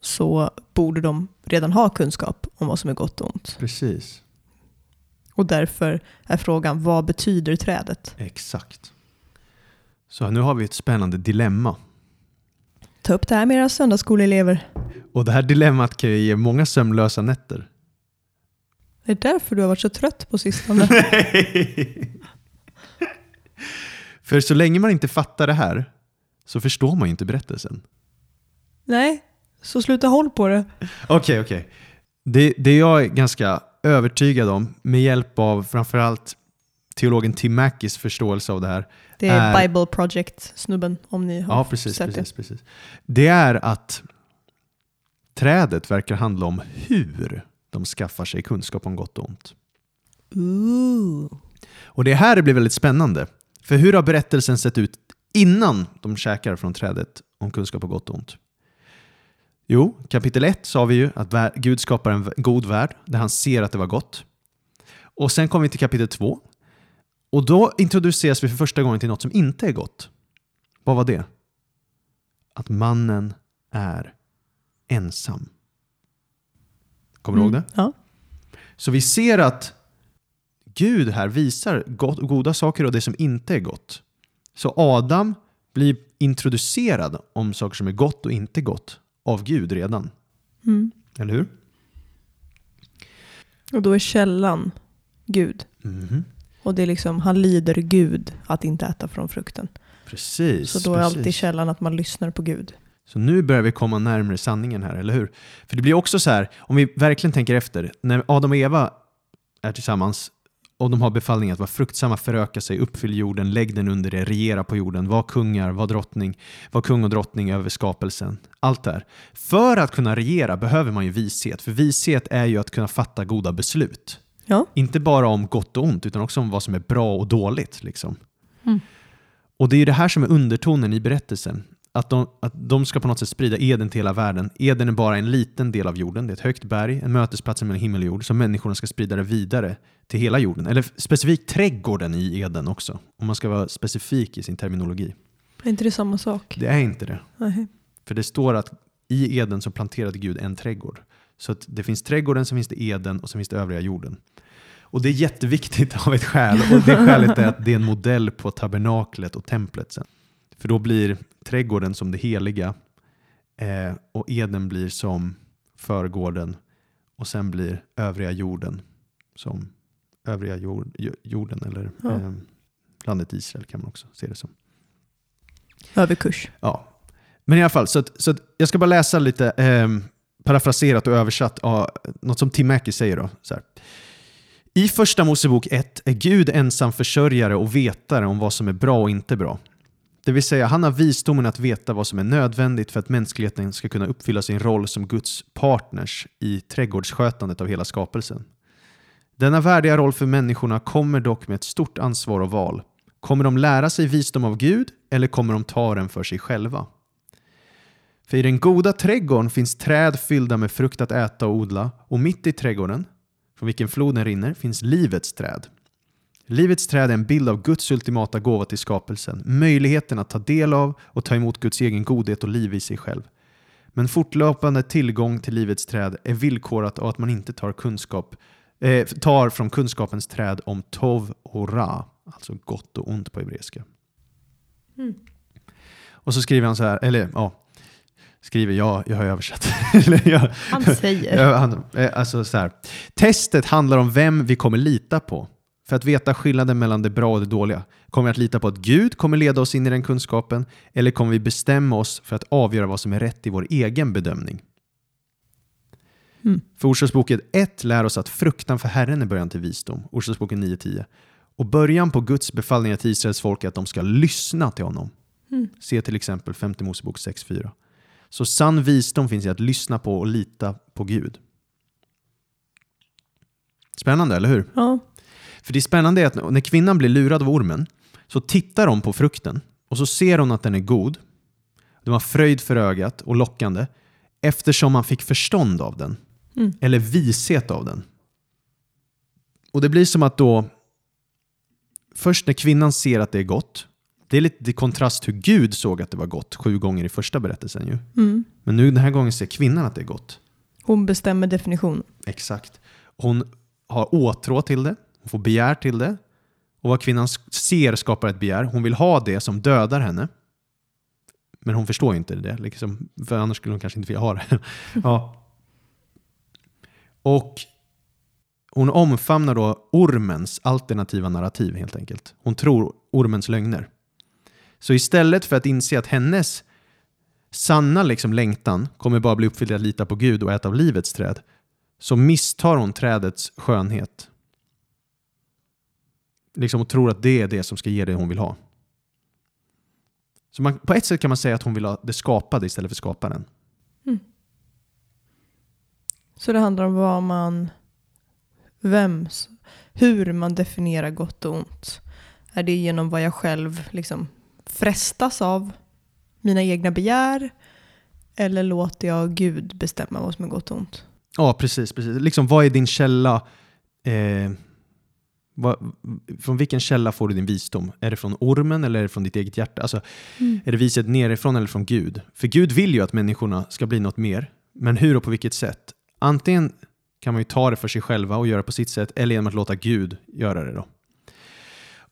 så borde de redan ha kunskap om vad som är gott och ont. Precis. Och därför är frågan, vad betyder trädet? Exakt. Så nu har vi ett spännande dilemma. Ta upp det här med era söndagsskoleelever. Och det här dilemmat kan ju ge många sömnlösa nätter. Det är därför du har varit så trött på sistone. För så länge man inte fattar det här så förstår man ju inte berättelsen. Nej, så sluta håll på det. Okej, okej. Det, det jag är ganska övertygad om, med hjälp av framförallt teologen Tim Mackis förståelse av det här, Det är Är- Bible Project-snubben om ni har ja, precis, sett precis, precis. det är att trädet verkar handla om hur de skaffar sig kunskap om gott och ont. det. Ooh. Och det är här det blir väldigt spännande. För hur har berättelsen sett ut innan de käkar från trädet om kunskap om gott och ont? Jo, kapitel 1 sa vi ju att Gud skapar en god värld där han ser att det var gott. Och sen kommer vi till kapitel 2. Och då introduceras vi för första gången till något som inte är gott. Vad var det? Att mannen är ensam. Kommer du ihåg det? Mm, Ja. Så vi ser att Gud här visar gott, goda saker och det som inte är gott. Så Adam blir introducerad om saker som är gott och inte gott av Gud redan. Mm. Eller hur? Och då är källan Gud. Mhm. Och det är liksom, han lyder Gud att inte äta från frukten. Precis. Så då är precis. alltid källan att man lyssnar på Gud. Så nu börjar vi komma närmare sanningen här, eller hur? För det blir också så här, om vi verkligen tänker efter, när Adam och Eva är tillsammans och de har befallningen att vara fruktsamma, föröka sig, uppfyll jorden, lägg den under er, regera på jorden, var kungar, var drottning, var kung och drottning över skapelsen. Allt det här. För att kunna regera behöver man ju vishet, för vishet är ju att kunna fatta goda beslut. Ja. Inte bara om gott och ont, utan också om vad som är bra och dåligt. Liksom. Mm. Och det är ju det här som är undertonen i berättelsen. Att de, att de ska på något sätt sprida Eden till hela världen. Eden är bara en liten del av jorden. Det är ett högt berg, en mötesplats mellan himmel och jord. Så människorna ska sprida det vidare till hela jorden. Eller specifikt trädgården i Eden också. Om man ska vara specifik i sin terminologi. Är inte det samma sak? Det är inte det. Nej. För det står att i Eden så planterade Gud en trädgård. Så att det finns trädgården, så finns det Eden och så finns det övriga jorden. Och det är jätteviktigt av ett skäl. Och det skälet är att det är en modell på tabernaklet och templet sen. För då blir trädgården som det heliga eh, och Eden blir som förgården och sen blir övriga jorden som övriga jord, jo- jorden eller Ja. eh, landet Israel kan man också se det som. Överkurs. Ja. Men i alla fall, så, att, så att jag ska bara läsa lite eh, parafraserat och översatt av något som Tim Mackey säger. Då, så här. I första Mosebok 1 är Gud ensam försörjare och vetare om vad som är bra och inte bra. Det vill säga, han har visdomen att veta vad som är nödvändigt för att mänskligheten ska kunna uppfylla sin roll som Guds partners i trädgårdsskötandet av hela skapelsen. Denna värdiga roll för människorna kommer dock med ett stort ansvar och val. Kommer de lära sig visdom av Gud eller kommer de ta den för sig själva? För i den goda trädgården finns träd fyllda med frukt att äta och odla och mitt i trädgården, från vilken floden rinner, finns livets träd. Livets träd är en bild av Guds ultimata gåva till skapelsen, möjligheten att ta del av och ta emot Guds egen godhet och liv i sig själv. Men fortlöpande tillgång till livets träd är villkorat av att man inte tar, kunskap, eh, tar från kunskapens träd om tov och ra, alltså gott och ont på hebreiska. Mm. Och så skriver han så här, eller ja, skriver jag, jag har översatt. Jag, Han säger. Ja, han, eh, alltså så här. Testet handlar om vem vi kommer lita på. För att veta skillnaden mellan det bra och det dåliga. Kommer vi att lita på att Gud kommer leda oss in i den kunskapen? Eller kommer vi bestämma oss för att avgöra vad som är rätt i vår egen bedömning? Mm. För Ordspråksboken 1 lär oss att fruktan för Herren är början till visdom. Ordspråksboken 9.10. Och början på Guds befallningar till Israels folk är att de ska lyssna till honom. Mm. Se till exempel 5 Mosebok 6.4. Så sann visdom finns i att lyssna på och lita på Gud. Spännande, eller hur? Ja. För det spännande är att när kvinnan blir lurad av ormen så tittar hon på frukten och så ser hon att den är god. Den var fröjd för ögat och lockande eftersom man fick förstånd av den. Mm. Eller vishet av den. Och det blir som att då först när kvinnan ser att det är gott, det är lite i kontrast hur Gud såg att det var gott sju gånger i första berättelsen ju. Mm. Men nu den här gången ser kvinnan att det är gott. Hon bestämmer definition. Exakt. Hon har åtrå till det, hon får begär till det. Och vad kvinnan ser skapar ett begär. Hon vill ha det som dödar henne. Men hon förstår ju inte det, liksom, för annars skulle hon kanske inte vilja ha det. ja. Och hon omfamnar då ormens alternativa narrativ helt enkelt. Hon tror ormens lögner. Så istället för att inse att hennes sanna liksom längtan kommer bara bli uppfylld att lita på Gud och äta av livets träd, så misstar hon trädets skönhet. Liksom och tror att det är det som ska ge det hon vill ha. Så man, på ett sätt kan man säga att hon vill ha det skapade istället för skaparen. Mm. Så det handlar om vad man, vem, hur man definierar gott och ont. Är det genom vad jag själv liksom frestas av, mina egna begär, eller låter jag Gud bestämma vad som är gott och ont? Ja, precis. precis. Liksom, vad är din källa? Eh, vad, från vilken källa får du din visdom? Är det från ormen eller är det från ditt eget hjärta? Alltså, Mm. Är det viset nerifrån eller från Gud? För Gud vill ju att människorna ska bli något mer. Men hur och på vilket sätt? Antingen kan man ju ta det för sig själva och göra på sitt sätt, eller genom att låta Gud göra det. då.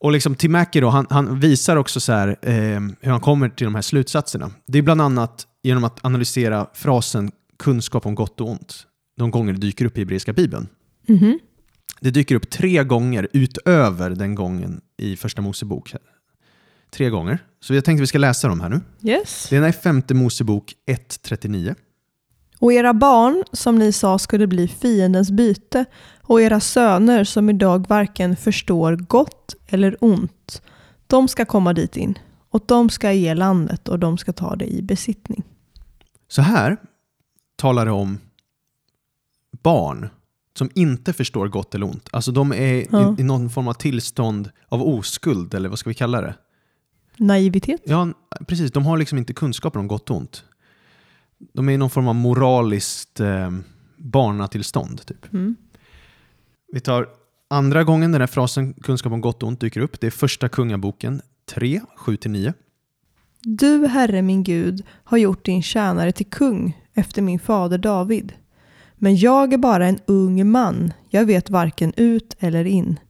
Och liksom Tim Mackey då, han, han visar också så här, eh, hur han kommer till de här slutsatserna. Det är bland annat genom att analysera frasen kunskap om gott och ont. De gånger det dyker upp i hebreiska bibeln. Mhm. Det dyker upp tre gånger utöver den gången i första Mosebok. Tre gånger. Så jag tänkte vi ska läsa dem här nu. Yes. Det ena är femte Mosebok 1.39. Och era barn, som ni sa skulle bli fiendens byte, och era söner som idag varken förstår gott eller ont, de ska komma dit in. Och de ska ge landet och de ska ta det i besittning. Så här talar det om barn som inte förstår gott eller ont. Alltså de är Ja. i, i någon form av tillstånd av oskuld, eller vad ska vi kalla det? Naivitet? Ja, precis. De har liksom inte kunskaper om gott och ont. De är i någon form av moraliskt eh, barnatillstånd. Typ. Mm. Vi tar andra gången den här frasen kunskap om gott och ont dyker upp. Det är första kungaboken 3, 7-9. Du, Herre min Gud, har gjort din tjänare till kung efter min fader David. Men jag är bara en ung man, jag vet varken ut eller in.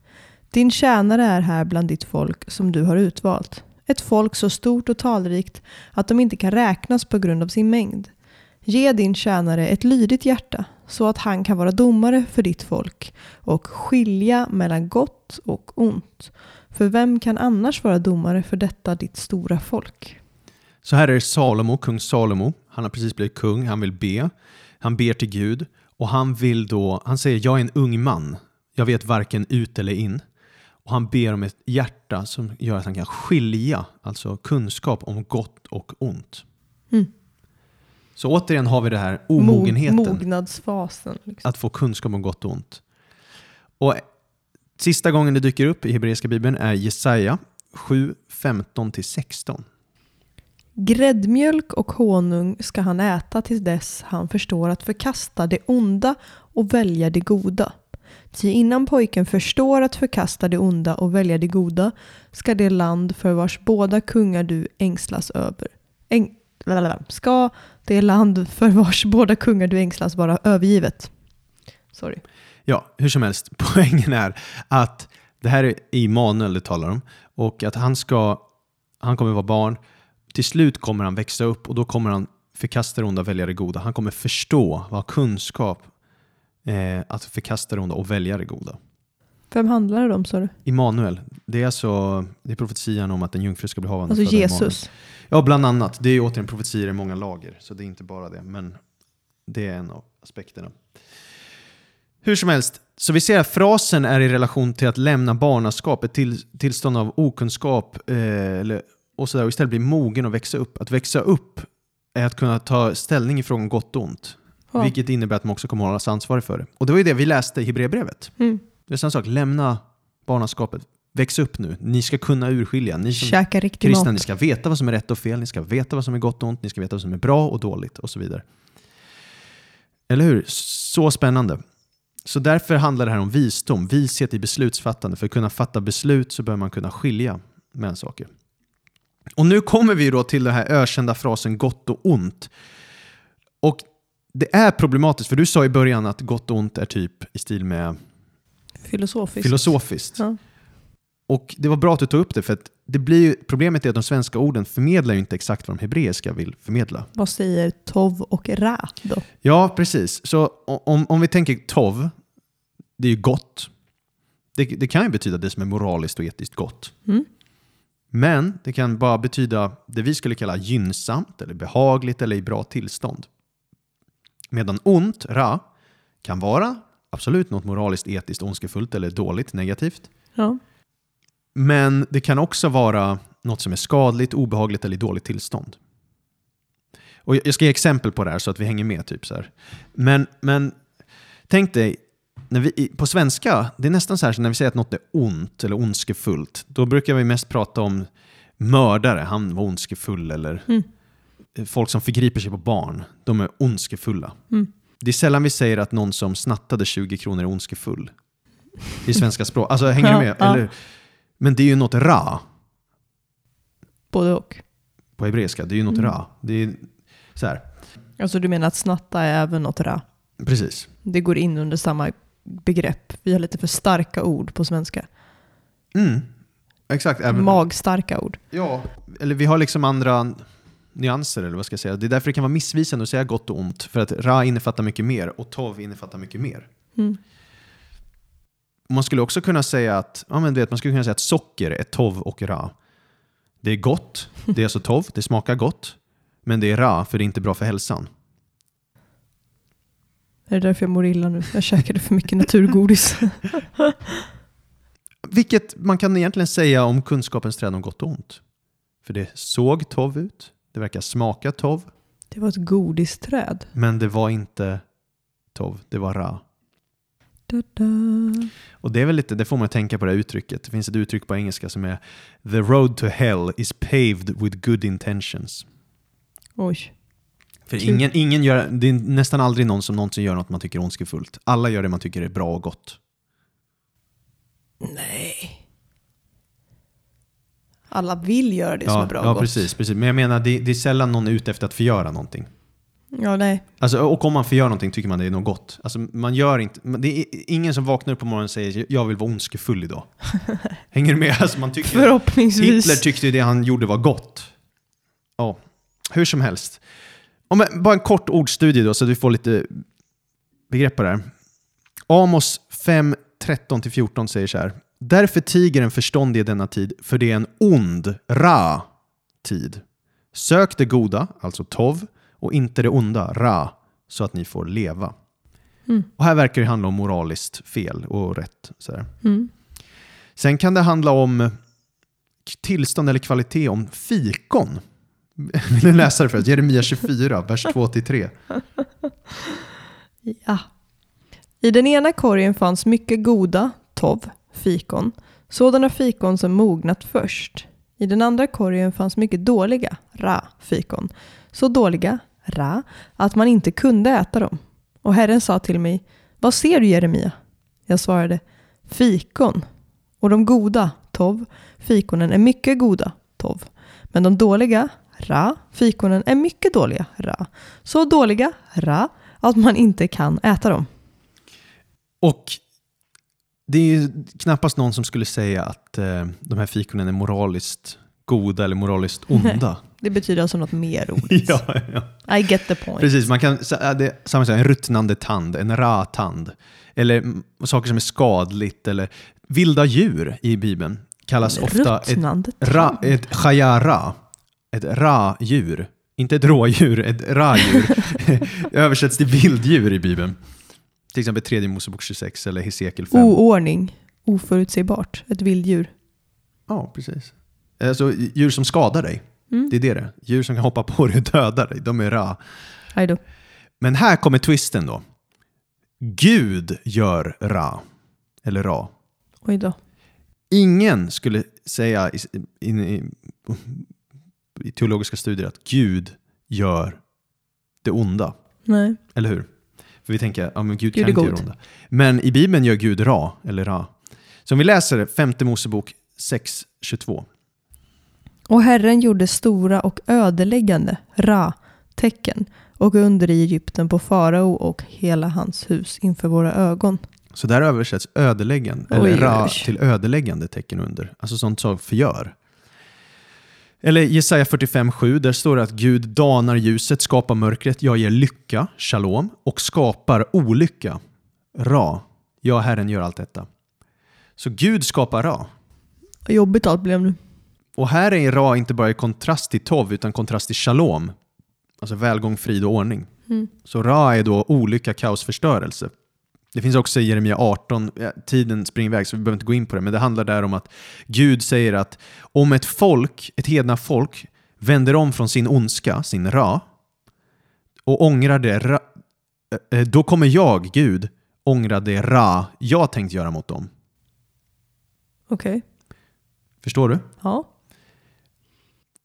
Din tjänare är här bland ditt folk som du har utvalt. Ett folk så stort och talrikt att de inte kan räknas på grund av sin mängd. Ge din tjänare ett lydigt hjärta så att han kan vara domare för ditt folk och skilja mellan gott och ont. För vem kan annars vara domare för detta ditt stora folk? Så här är Salomo, kung Salomo. Han har precis blivit kung, han vill be. Han ber till Gud och han vill då, han säger jag är en ung man. Jag vet varken ut eller in. Och han ber om ett hjärta som gör att han kan skilja, alltså kunskap om gott och ont. Mm. Så återigen har vi det här omogenheten. Mo- mognadsfasen. Liksom. att få kunskap om gott och ont. Och sista gången det dyker upp i hebreiska bibeln är Jesaja 7, 15-16. Gräddmjölk och honung ska han äta till dess han förstår att förkasta det onda och välja det goda. Ty innan pojken förstår att förkasta det onda och välja det goda ska det land för vars båda kungar du ängslas över. Äng, ska det land för vars båda kungar du ängslas vara övergivet. Sorry. Ja, hur som helst, poängen är att det här är Immanuel det talar om och att han ska, han kommer vara barn, till slut kommer han växa upp och då kommer han förkasta det onda och välja det goda. Han kommer förstå, ha kunskap eh, att förkasta det onda och välja det goda. Vem handlar det om sa du? Immanuel, det är alltså det är profetian om att en jungfru ska bli havande. Alltså föda Immanuel. Ja, bland annat. Det är återigen profetier i många lager, så det är inte bara det. Men det är en av aspekterna. Hur som helst, så vi ser att frasen är i relation till att lämna barnaskap, ett till, tillstånd av okunskap eh, eller, och, så där, och istället bli mogen och växa upp. Att växa upp är att kunna ta ställning i frågan gott och ont. Ja. Vilket innebär att man också kommer att hållas ansvarig för det. Och det var ju det vi läste i Hebreerbrevet. Mm. Det är samma sak, lämna barnaskapet. Väx upp nu. Ni ska kunna urskilja. Ni som Käka kristna, mat. ni ska veta vad som är rätt och fel, ni ska veta vad som är gott och ont, ni ska veta vad som är bra och dåligt och så vidare. Eller hur? Så spännande. Så därför handlar det här om visdom, vishet i beslutsfattande. För att kunna fatta beslut så bör man kunna skilja mellan saker. Och nu kommer vi då till den här ökända frasen gott och ont. Och det är problematiskt, för du sa i början att gott och ont är typ i stil med Filosofiskt. filosofiskt. Ja. Och det var bra att du tog upp det, för att det blir ju, problemet är att de svenska orden förmedlar ju inte exakt vad de hebreiska vill förmedla. Vad säger tov och ra då? Ja, precis. Så om, om vi tänker tov, det är ju gott. Det, det kan ju betyda det som är moraliskt och etiskt gott. Mm. Men det kan bara betyda det vi skulle kalla gynnsamt, eller behagligt eller i bra tillstånd. Medan ont, ra, kan vara absolut något moraliskt, etiskt, ondskefullt eller dåligt, negativt. Ja. Men det kan också vara något som är skadligt, obehagligt eller i dåligt tillstånd. Och jag ska ge exempel på det här så att vi hänger med. Typ så här. Men, men tänk dig, när vi, på svenska, det är nästan så här så när vi säger att något är ont eller ondskefullt, då brukar vi mest prata om mördare, han var ondskefull, eller Mm. folk som förgriper sig på barn, de är ondskefulla. Mm. Det är sällan vi säger att någon som snattade 20 kronor är ondskefull. I svenska språk. Alltså, hänger du Ja, med? ja. Eller, men det är ju något ra Både och. på hebreiska. Det är ju något Mm. ra. Det är så här. Alltså du menar att snatta är även något ra? Precis. Det går in under samma begrepp. Vi har lite för starka ord på svenska. Mm. Exakt. Även, Magstarka ord. ja, eller vi har liksom andra nyanser, eller vad ska jag säga. Det är därför det kan vara missvisande att säga gott och ont. För att ra innefattar mycket mer och tov innefattar mycket mer. Mm. Man skulle också kunna säga att, ja, men du vet, man skulle kunna säga att socker är tov och ra. Det är gott, det är alltså tov, det smakar gott. Men det är ra, för det är inte bra för hälsan. Är det därför jag mår illa nu? Jag käkade för mycket naturgodis. Vilket man kan egentligen säga om kunskapens träd om gott och ont. För det såg tov ut, det verkar smaka tov, Det var ett godisträd. men det var inte tov, det var ra. Och det är väl lite, det får man tänka på det här uttrycket. Det finns ett uttryck på engelska som är The road to hell is paved with good intentions. Oj. För Kul. ingen, ingen gör, det är nästan aldrig någon som någonsin gör något man tycker är ondskefullt. Alla gör det man tycker är bra och gott. Nej. Alla vill göra det som ja, är bra och ja gott. precis, precis. Men jag menar, det, det är sällan någon är ute efter att förgöra någonting. Ja, nej. Alltså, och om man förgör någonting tycker man det är något gott. Alltså, man gör inte, det är ingen som vaknar upp på morgonen och säger jag vill vara ondskefull idag. Hänger du med? Alltså, man tycker, Förhoppningsvis. Hitler tyckte det han gjorde var gott. Ja, hur som helst. Om, bara en kort ordstudie då så att vi får lite begrepp på det här. Amos 5, 13-14 säger så här. Därför tiger en förståndig i denna tid, för det är en ond, ra, tid. Sök det goda, alltså tov, och inte det onda, ra, så att ni får leva. Mm. Och här verkar det handla om moraliskt fel och rätt. Så. Mm. Sen kan det handla om tillstånd eller kvalitet om fikon. Vill du läsa det för oss? Jeremia 24, vers 2-3. Ja. I den ena korgen fanns mycket goda, tov, fikon. Sådana fikon som mognat först. I den andra korgen fanns mycket dåliga, ra, fikon. Så dåliga, ra, att man inte kunde äta dem. Och Herren sa till mig, vad ser du Jeremia? Jag svarade, fikon. Och de goda, tov, fikonen är mycket goda, tov. Men de dåliga, ra, fikonen är mycket dåliga, ra. Så dåliga, ra, att man inte kan äta dem. Och det är ju knappast någon som skulle säga att eh, de här fikonen är moraliskt goda eller moraliskt onda. Det betyder alltså något mer roligt. ja, ja. I get the point. Precis, man kan säga samma sak, en ruttnande tand, en ra-tand. Eller saker som är skadligt. Eller vilda djur i Bibeln kallas ofta ett Ra, ett chayara, ett ra-djur. Inte ett rådjur, ett ra-djur. Översätts till vilddjur i Bibeln. Till exempel 3 Mosebok 26 eller Hesekiel 5. Oordning. Oförutsägbart. Ett vilddjur. Ja, precis. Alltså djur som skadar dig. Mm. Det är det det. Djur som kan hoppa på dig och döda dig. De är ra. Men här kommer twisten då. Gud gör ra. Eller ra. Oj då. Ingen skulle säga i, i, i, i teologiska studier att Gud gör det onda. Nej. Eller hur? För vi tänker, ja men Gud, Gud kan inte göra onda. Men i Bibeln gör Gud Ra, eller Ra. Så om vi läser femte Mosebok 6.22. Och Herren gjorde stora och ödeläggande Ra-tecken och under i Egypten på farao och hela hans hus inför våra ögon. Så där översätts ödeläggande, Oj, eller Ra oj. till ödeläggande tecken under. Alltså sånt som förgör. Eller Jesaja 45.7, där står det att Gud danar ljuset, skapar mörkret, jag ger lycka, shalom, och skapar olycka, Ra. Jag, Herren, gör allt detta. Så Gud skapar Ra. Vad jobbigt allt blev nu. Och här är Ra inte bara i kontrast till Tov, utan kontrast till Shalom. Alltså välgång, frid och ordning. Mm. Så Ra är då olycka, kaos, förstörelse. Det finns också i Jeremia 18, ja, tiden springer iväg så vi behöver inte gå in på det, men det handlar där om att Gud säger att om ett folk, ett hedna folk, vänder om från sin ondska, sin Ra, och ångrar det, ra, eh, då kommer jag, Gud, ångra det Ra jag tänkt göra mot dem. Okej. Förstår du? Ja.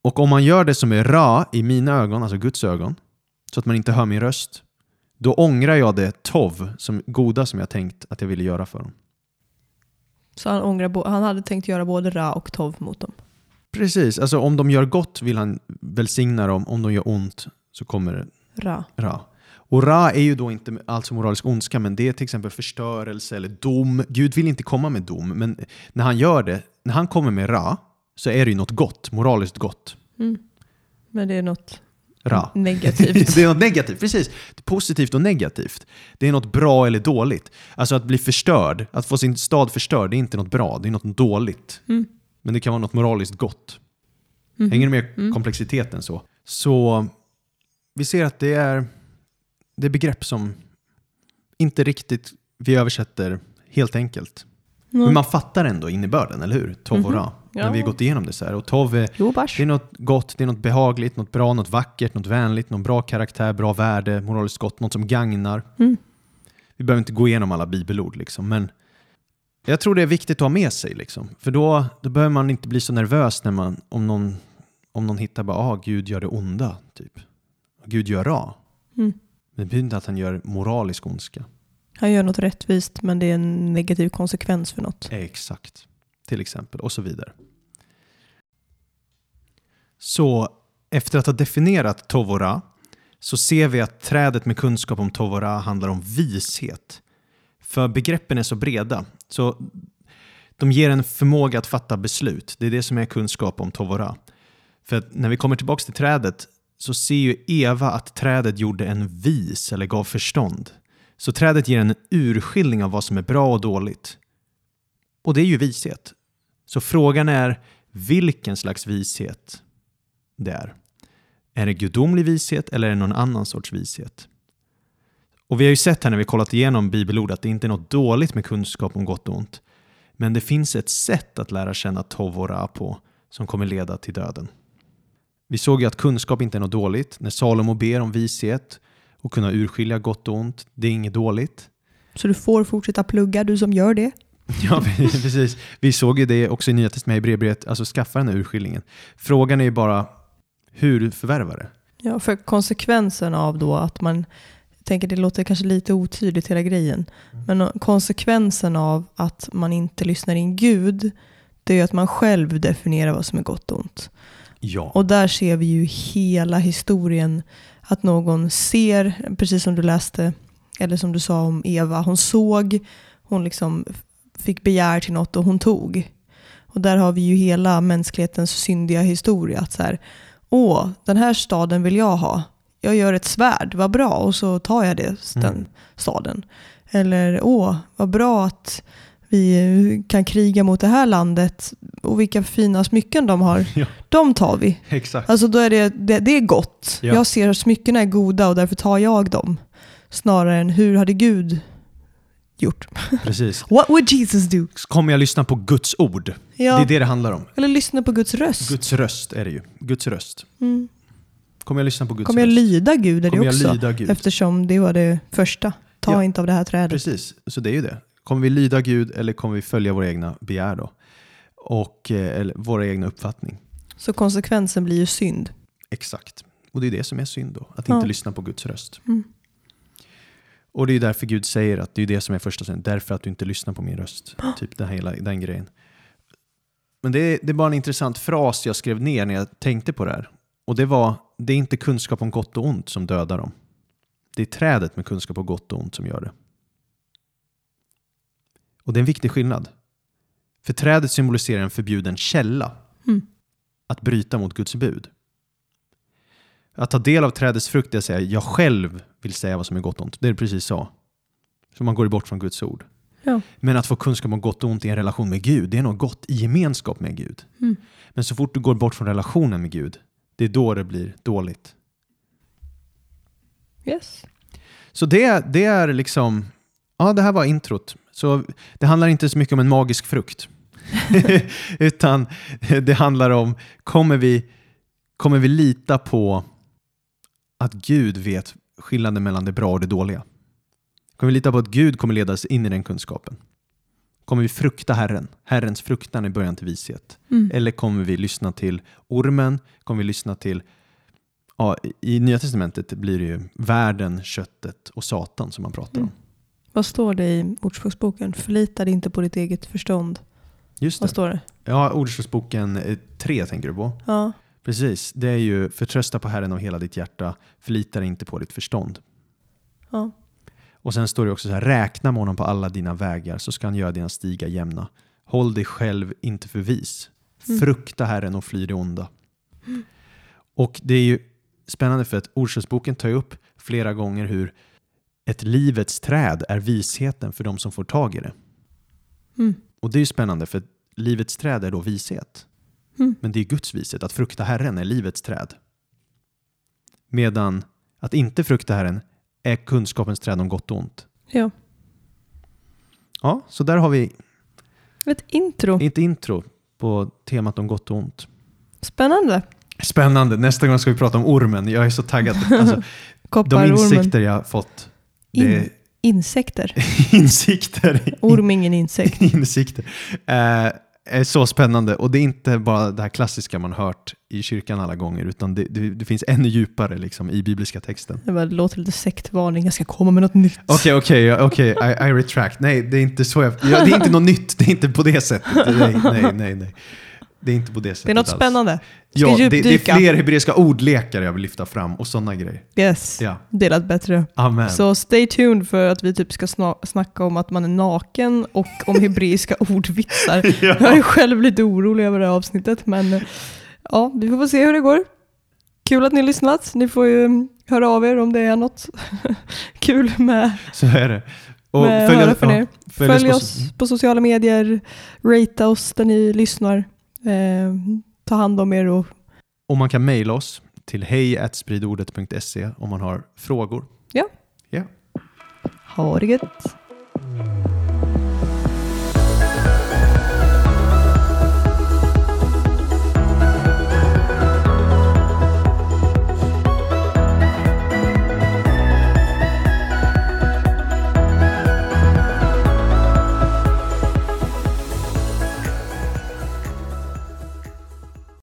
Och om man gör det som är ra i mina ögon, alltså Guds ögon, så att man inte hör min röst, då ångrar jag det tov, som goda som jag tänkt att jag ville göra för dem. Så han, ångrar han hade tänkt göra både Ra och Tov mot dem. Precis, alltså om de gör gott vill han välsigna dem, om de gör ont så kommer det Ra. ra. Och ra är ju då inte alltså moralisk ondska, men det är till exempel förstörelse eller dom. Gud vill inte komma med dom, men när han gör det, när han kommer med ra, så är det ju något gott, moraliskt gott. Mm. Men det är något Ra. negativt. det är något negativt, precis. Det positivt och negativt. Det är något bra eller dåligt. Alltså att bli förstörd, att få sin stad förstörd, det är inte något bra, det är något dåligt. Mm. Men det kan vara något moraliskt gott. Mhm. Hänger du med Mm. komplexiteten så? Så vi ser att det är, det är begrepp som inte riktigt vi översätter helt enkelt. Mm. Men man fattar ändå innebörden, eller hur? Tov och Ra. När Ja. vi har gått igenom det så här. Och tov är Jo, det är något gott, det är något behagligt, något bra, något vackert, något vänligt, någon bra karaktär, bra värde, moraliskt gott, något som gagnar. Mm. Vi behöver inte gå igenom alla bibelord, liksom, men jag tror det är viktigt att ha med sig. Liksom. För då, då behöver man inte bli så nervös när man, om, någon, om någon hittar bara ah, Gud gör det onda. Typ. Gud gör ra. Mm. Det betyder inte att han gör moralisk ondska. Han gör något rättvist men det är en negativ konsekvens för något. Exakt. Till exempel, och så vidare. Så efter att ha definierat Tovora så ser vi att trädet med kunskap om Tovora handlar om vishet. För begreppen är så breda, så de ger en förmåga att fatta beslut. Det är det som är kunskap om Tovora. För att när vi kommer tillbaka till trädet så ser ju Eva att trädet gjorde en vis eller gav förstånd. Så trädet ger en urskiljning av vad som är bra och dåligt. Och det är ju vishet. Så frågan är vilken slags vishet det är. Är det gudomlig vishet eller är det någon annan sorts vishet? Och vi har ju sett här när vi kollat igenom bibelord att det inte är något dåligt med kunskap om gott och ont. Men det finns ett sätt att lära känna tov och ra på som kommer leda till döden. Vi såg ju att kunskap inte är något dåligt. När Salomo ber om vishet och kunna urskilja gott och ont, det är inget dåligt. Så du får fortsätta plugga, du som gör det. Ja, precis. Vi såg ju det också i Testamentet, i Hebreerbrevet, alltså skaffa den här urskiljningen. Frågan är ju bara hur du förvärvar det. Ja, för konsekvensen av då att man, tänker det låter kanske lite otydligt hela grejen, men konsekvensen av att man inte lyssnar in Gud, det är ju att man själv definierar vad som är gott och ont. Ja. Och där ser vi ju hela historien, att någon ser, precis som du läste, eller som du sa om Eva, hon såg, hon liksom fick begär till något och hon tog. Och där har vi ju hela mänsklighetens syndiga historia. Att så här, åh, den här staden vill jag ha. Jag gör ett svärd, vad bra, och så tar jag det, den Mm. staden. Eller, åh, vad bra att vi kan kriga mot det här landet och vilka fina smycken de har. Ja. De tar vi. Exakt. Alltså då är det, det, det är gott. Ja. Jag ser att smyckena är goda och därför tar jag dem. Snarare än hur hade Gud gjort? Precis. What would Jesus do? Kommer jag lyssna på Guds ord. Ja. Det är det det handlar om. Eller lyssna på Guds röst. Guds röst är det ju. Guds röst. Mm. Kommer jag lyssna på Guds Kommer jag röst? lyda Gud är det Kommer jag också? lyda Gud? Eftersom det var det första. Ta Ja. inte av det här trädet. Precis, så det är ju det. Kommer vi lyda Gud eller kommer vi följa våra egna begär då? Och, eh, eller våra egna uppfattning. Så konsekvensen blir ju synd. Exakt. Och det är det som är synd då, att Ja. inte lyssna på Guds röst. Mm. Och det är därför Gud säger att det är det som är första synden, därför att du inte lyssnar på min röst. Typ den, hela, den grejen. Men det är, det är bara en intressant fras jag skrev ner när jag tänkte på det här. Och det var, det är inte kunskap om gott och ont som dödar dem. Det är trädet med kunskap om gott och ont som gör det. Och det är en viktig skillnad. För trädet symboliserar en förbjuden källa. Mm. Att bryta mot Guds bud. Att ta del av trädets frukt är att säga jag själv vill säga vad som är gott och ont. Det är precis så. Så man går bort från Guds ord. Ja. Men att få kunskap om gott och ont i en relation med Gud, det är något gott i gemenskap med Gud. Mm. Men så fort du går bort från relationen med Gud, det är då det blir dåligt. Yes. Så det, det är liksom, ja det här var introt. Så det handlar inte så mycket om en magisk frukt. Utan det handlar om, kommer vi, kommer vi lita på att Gud vet skillnaden mellan det bra och det dåliga? Kommer vi lita på att Gud kommer leda oss in i den kunskapen? Kommer vi frukta Herren, Herrens fruktan i början till vishet? Mm. Eller kommer vi lyssna till ormen? Kommer vi lyssna till, ja, i Nya Testamentet blir det ju världen, köttet och Satan som man pratar om. Mm. Vad står det i Ordspråksboken? Förlita dig inte på ditt eget förstånd. Just Vad det. står det? Ja, Ordspråksboken 3 tänker du på. Ja. Precis, det är ju förtrösta på Herren av hela ditt hjärta, förlita dig inte på ditt förstånd. ja. Och sen står det också så här, räkna med honom på alla dina vägar så ska han göra dina stigar jämna. Håll dig själv inte för vis. Mm. Frukta Herren och fly det onda. Och det är ju spännande för att Ordspråksboken tar upp flera gånger hur ett livets träd är visheten för de som får tag i det. Mm. Och det är ju spännande för livets träd är då vishet. Mm. Men det är Guds vishet. Att frukta Herren är livets träd. Medan att inte frukta Herren är kunskapens träd om gott och ont. ja. Ja, så där har vi Ett intro. ett intro på temat om gott och ont. Spännande. Spännande. Nästa gång ska vi prata om ormen. Jag är så taggad. Alltså, de insikter jag har fått. Är Insekter. insikter. Orm ingen insekt. insikter. Eh, är så spännande. Och det är inte bara det här klassiska man hört i kyrkan alla gånger, utan det, det, det finns ännu djupare liksom, i bibliska texten. Det bara låter lite sektvarning. Jag ska komma med något nytt. Okej, okej, okej, I, I retract. Nej, det är inte så jag, ja, Det är inte något nytt, det är inte på det sättet. Nej, nej, nej. nej. Det är inte på det sättet Det är något alls. spännande. Ska Ja, det, det är fler hebreiska ordlekar jag vill lyfta fram och sådana grejer. Yes. Ja, Det lät bättre. amen. Så stay tuned för att vi typ ska sna- snacka om att man är naken och om hebreiska ordvitsar. Jag är själv lite orolig över det här avsnittet, men eh, ja, vi får se hur det går. Kul att ni har lyssnat. Ni får ju mm, höra av er om det är något kul med, Så är det. Och från er. följ Följ på- oss på sociala medier, rate oss där ni lyssnar. Eh, ta hand om er och Och man kan mejla oss till hejspridordet.se om man har frågor. ha det gött.